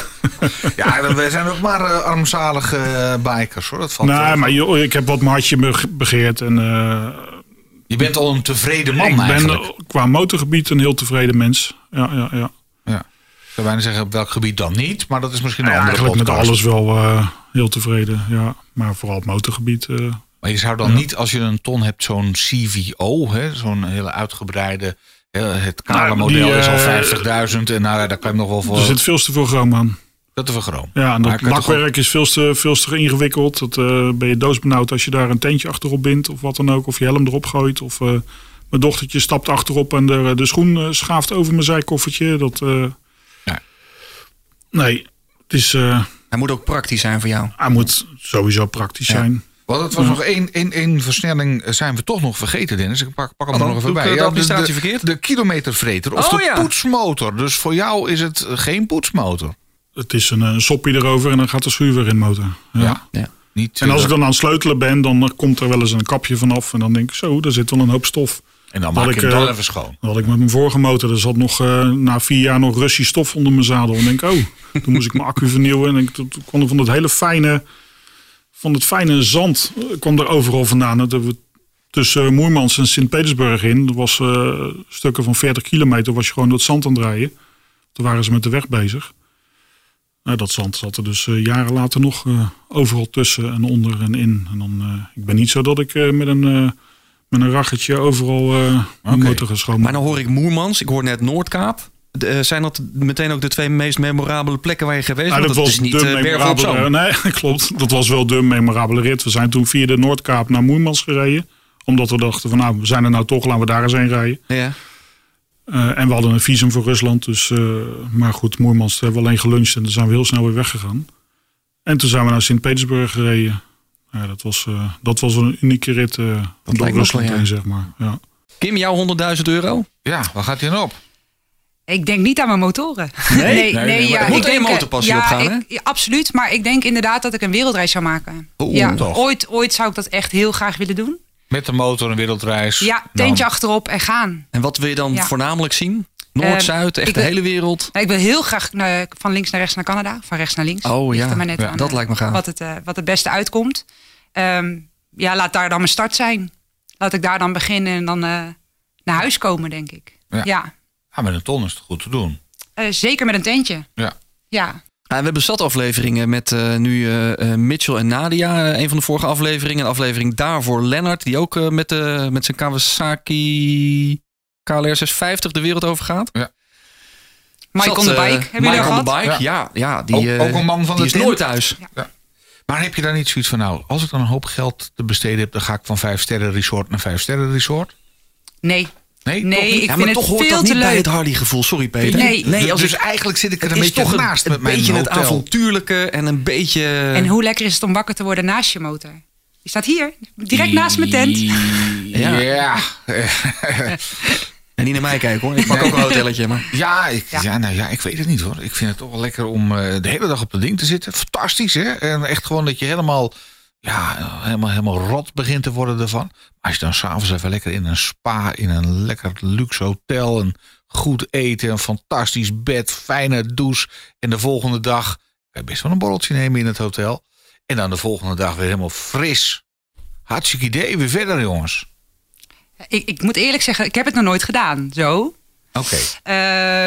Ja, wij zijn ook maar armzalige bikers, hoor. Dat valt Nee, maar joh, ik heb wat mijn hartje be- begeerd. En eh, Je bent al een tevreden man ik ben eigenlijk. eh, qua motorgebied een heel tevreden mens. Ja, ja, ja. Ja. Ik zou bijna zeggen op welk gebied dan niet, maar dat is misschien een Ja, andere eigenlijk met podcast. alles wel eh, heel tevreden. Ja. Maar vooral het motorgebied. eh, Maar je zou dan niet, als je een ton hebt, zo'n CVO, hè, zo'n hele uitgebreide. Het kale Nou, model die, is al eh, 50.000 en nou, daar kan je nog wel voor. er zit veel te veel chroom aan. Dat te vergroot. Ja, en dat lakwerk is veel te, veel te ingewikkeld. Dat eh, ben je doosbenauwd als je daar een tentje achterop bindt of wat dan ook. Of je helm erop gooit. Of eh, mijn dochtertje stapt achterop en de, de schoen eh, schaaft over mijn zijkoffertje. Dat, eh, Ja. Nee, het is, eh, Hij moet ook praktisch zijn voor jou. hij moet sowieso praktisch zijn. Want het was nog één, één, één versnelling, eh, zijn we toch nog vergeten, Dennis. Ik pak, pak hem er dan? nog even bij. eh, de administratie de, verkeerd? De kilometervreter of Oh, de ja. poetsmotor. Dus voor jou is het geen poetsmotor. Het is een, een soppie erover en dan gaat de schuur weer in de motor. Ja. Ja. Ja. Niet, En als eh, ik dan aan het sleutelen ben, dan komt er wel eens een kapje vanaf. En dan denk ik, zo, daar zit wel een hoop stof. en dan dat maak ik, hem eh, dan even schoon. Dat had ik met mijn vorige motor. Er zat nog eh, na vier jaar nog Russisch stof onder mijn zadel. En denk ik, oh, toen moest ik mijn accu vernieuwen. En ik toen kwam er van dat hele fijne, van het fijne zand, eh, kwam er overal vandaan. Dat hebben we tussen Moermans en Sint-Petersburg in. Dat was eh, stukken van 40 kilometer, was je gewoon door het zand aan het rijden. Toen waren ze met de weg bezig. Nou, dat zand zat er dus eh, jaren later nog eh, overal tussen en onder en in. En dan, eh, ik ben niet zo dat ik eh, met een... eh, met een raggetje overal eh mijn Oké. motor. Maar dan hoor ik Moermans, ik hoor net Noordkaap. De, eh, zijn dat meteen ook de twee meest memorabele plekken waar je geweest Nou, bent? dat Want was is niet de eh, op. Zoom. Nee, klopt. Dat was wel de memorabele rit. We zijn toen via de Noordkaap naar Moermans gereden. Omdat we dachten van nou, we zijn er nou toch, laten we daar eens heen rijden. Ja. Eh, en we hadden een visum voor Rusland. Dus, eh, maar goed, Moermans hebben we alleen geluncht en dan zijn we heel snel weer weggegaan. En toen zijn we naar Sint-Petersburg gereden. Ja, dat, was, eh, dat was een unieke rit eh door lijkt me ook Rusland ja. heen, zeg maar. Ja. Kim, jouw 100.000 euro? Ja, waar gaat hij dan op? Ik denk niet aan mijn motoren. Nee? Nee, nee, er moet een denk, eh, motorpassie ja, opgaan, ik- hè? ja, absoluut, maar ik denk inderdaad dat ik een wereldreis zou maken. Ja, toch? ooit, ooit zou ik dat echt heel graag willen doen. Met de motor een wereldreis. Ja, tentje achterop en gaan. En wat wil je dan Ja. voornamelijk zien? Noord, Eh, Zuid, echt de hele wereld? Nou, ik wil heel graag naar- van links naar rechts naar Canada, van rechts naar links. Oh, ja. maar net Ja, aan, dat eh, lijkt me gaaf. Wat het, eh, wat het beste uitkomt. Ehm, ja, laat daar dan mijn start zijn. Laat ik daar dan beginnen en dan eh, naar huis komen, denk ik. Ja. Ja, Ja, met een ton is het goed te doen. Eh, zeker met een tentje. Ja. Ja, Ah, we hebben zat afleveringen met eh, nu eh, eh, Mitchell en Nadia. een van de vorige afleveringen. Een aflevering daarvoor Lennart. Die ook eh, met, de, met zijn Kawasaki KLR 650 de wereld over gaat. Mike Zat, on the bike. Hebben jullie Mike on the gehad? bike, ja. ja, die, Ook- eh, ook een man van die de is nooit thuis. Maar heb je daar niet zoiets van, nou, als ik dan een hoop geld te besteden heb, dan ga ik van vijf sterren resort naar vijf sterren resort? Nee. Nee, Nee, toch niet? ik Ja, vind maar het toch hoort veel dat te niet bij leuk. het Hardy gevoel. Sorry Peter. Nee. nee als dus ik, eigenlijk zit ik er een beetje toch een, naast een met mijn beetje het avontuurlijke en een beetje... En hoe lekker is het om wakker te worden naast je motor? Die staat hier, direct naast mijn tent. Ja. Ja, En niet naar mij kijken hoor. Ik pak ook een hotelletje. Maar... ja, ik, Ja. ja. nou ja, ik weet het niet hoor. Ik vind het toch wel lekker om eh, de hele dag op dat ding te zitten. Fantastisch hè. En echt gewoon dat je helemaal, ja, helemaal, helemaal rot begint te worden ervan. Maar als je dan s'avonds even lekker in een spa, in een lekker luxe hotel, een goed eten, een fantastisch bed, fijne douche. En de volgende dag kan je best wel een borreltje nemen in het hotel. En dan de volgende dag weer helemaal fris. Hartstikke idee, weer verder jongens. Ik, ik moet eerlijk zeggen, ik heb het nog nooit gedaan, zo. Oké. Eh,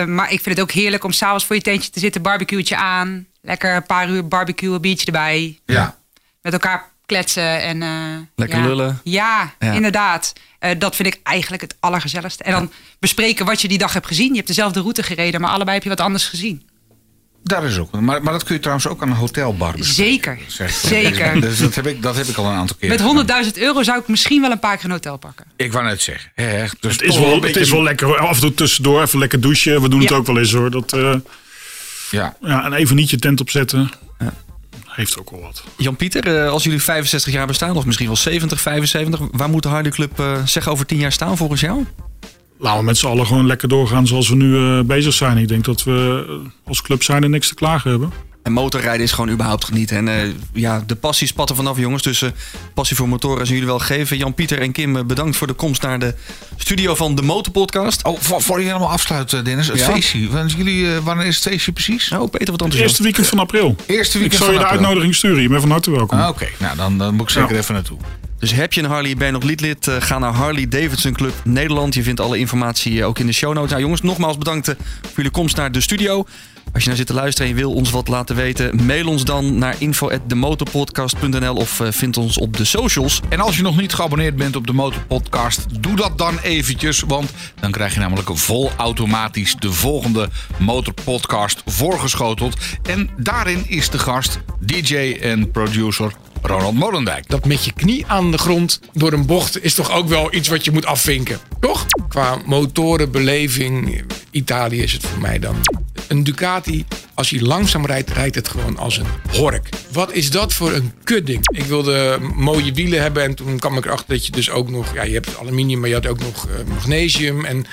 maar ik vind het ook heerlijk om s'avonds voor je tentje te zitten, barbecueetje aan. Lekker een paar uur barbecue, een biertje erbij. Ja. Met elkaar kletsen en... eh, Lekker ja. lullen. Ja, Ja. inderdaad. Eh, dat vind ik eigenlijk het allergezelligste. En dan bespreken wat je die dag hebt gezien. Je hebt dezelfde route gereden, maar allebei heb je wat anders gezien. Daar is ook. Maar, maar dat kun je trouwens ook aan een hotelbar bestellen, Zeker, zeg. zeker. Dus dat heb, ik, dat heb ik al een aantal keer Met gedaan. 100.000 euro zou ik misschien wel een paar keer een hotel pakken. Ik wou net zeggen. Hè, dus Het is, wel, een het beetje- is wel lekker. hoor. Af en toe tussendoor even lekker douchen. We doen het Ja. ook wel eens hoor. Dat, eh, Ja. ja, en even niet je tent opzetten. Heeft ook wel wat. Jan-Pieter, eh, als jullie 65 jaar bestaan, of misschien wel 70, 75, waar moet de Harley Club eh, zeg over 10 jaar staan volgens jou? Laten we met z'n allen gewoon lekker doorgaan zoals we nu eh, bezig zijn. Ik denk dat we als club zijn er niks te klagen hebben. En motorrijden is gewoon überhaupt genieten. En eh, ja, de passie spat er vanaf, jongens. Dus eh, passie voor motoren zijn jullie wel geven. Jan-Pieter en Kim, eh, bedankt voor de komst naar de studio van de Motorpodcast. Oh, voor, voor je helemaal afsluit, Dennis. Het Ja. feestje. Wanneer, jullie, eh, wanneer is het feestje precies? Nou, Peter, wat Het enthousiast. eerste weekend van april. Eerste Ik weekend zal je de uitnodiging sturen. Je bent van harte welkom. Ah, Oké, nou dan, dan moet ik zeker Ja. even naartoe. Dus heb je een Harley, ben je nog lid? eh, ga naar Harley Davidson Club Nederland. Je vindt alle informatie ook in de show notes. Nou jongens, nogmaals bedankt voor jullie komst naar de studio. Als je nou zit te luisteren en je wil ons wat laten weten... mail ons dan naar info.demotorpodcast.nl of eh, vind ons op de socials. En als je nog niet geabonneerd bent op de Motorpodcast, doe dat dan eventjes. Want dan krijg je namelijk vol automatisch de volgende Motorpodcast voorgeschoteld. En daarin is de gast DJ en producer Ronald Molendijk. dat met je knie aan de grond door een bocht is toch ook wel iets wat je moet afvinken. Toch? Qua motorenbeleving, Italië is het voor mij dan. Een Ducati, als hij langzaam rijdt, rijdt het gewoon als een hork. Wat is dat voor een kutding? Ik wilde mooie wielen hebben en toen kwam ik erachter dat je dus ook nog... Ja, je hebt aluminium, maar je had ook nog eh, magnesium en...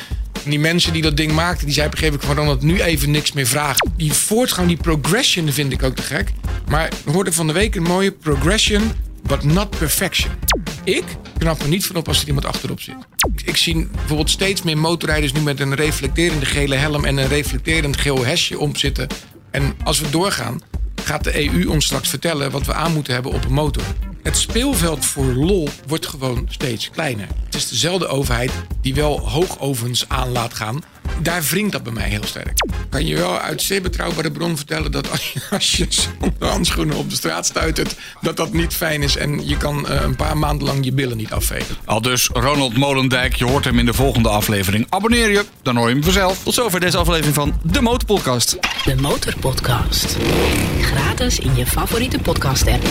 Die mensen die dat ding maakten, die zeiden op een gegeven moment Ronald, nu even niks meer vragen. Die voortgang, die progression vind ik ook te gek. Maar we hoorden van de week een mooie progression, but not perfection. Ik knap er niet van op als er iemand achterop zit. Ik, ik zie bijvoorbeeld steeds meer motorrijders nu met een reflecterende gele helm en een reflecterend geel hesje omzitten. En als we doorgaan, gaat de EU ons straks vertellen wat we aan moeten hebben op een motor. Het speelveld voor lol wordt gewoon steeds kleiner. Het is dezelfde overheid die wel hoogovens aan laat gaan. Daar wringt dat bij mij heel sterk. Kan je wel uit zeer betrouwbare bron vertellen dat als je, als je zonder handschoenen op de straat stuitert, dat dat niet fijn is. En je kan eh, een paar maanden lang je billen niet afvegen. Al dus Ronald Molendijk, je hoort hem in de volgende aflevering. Abonneer je, dan hoor je hem vanzelf. Tot zover deze aflevering van de Motorpodcast. De Motorpodcast. Gratis in je favoriete podcast app.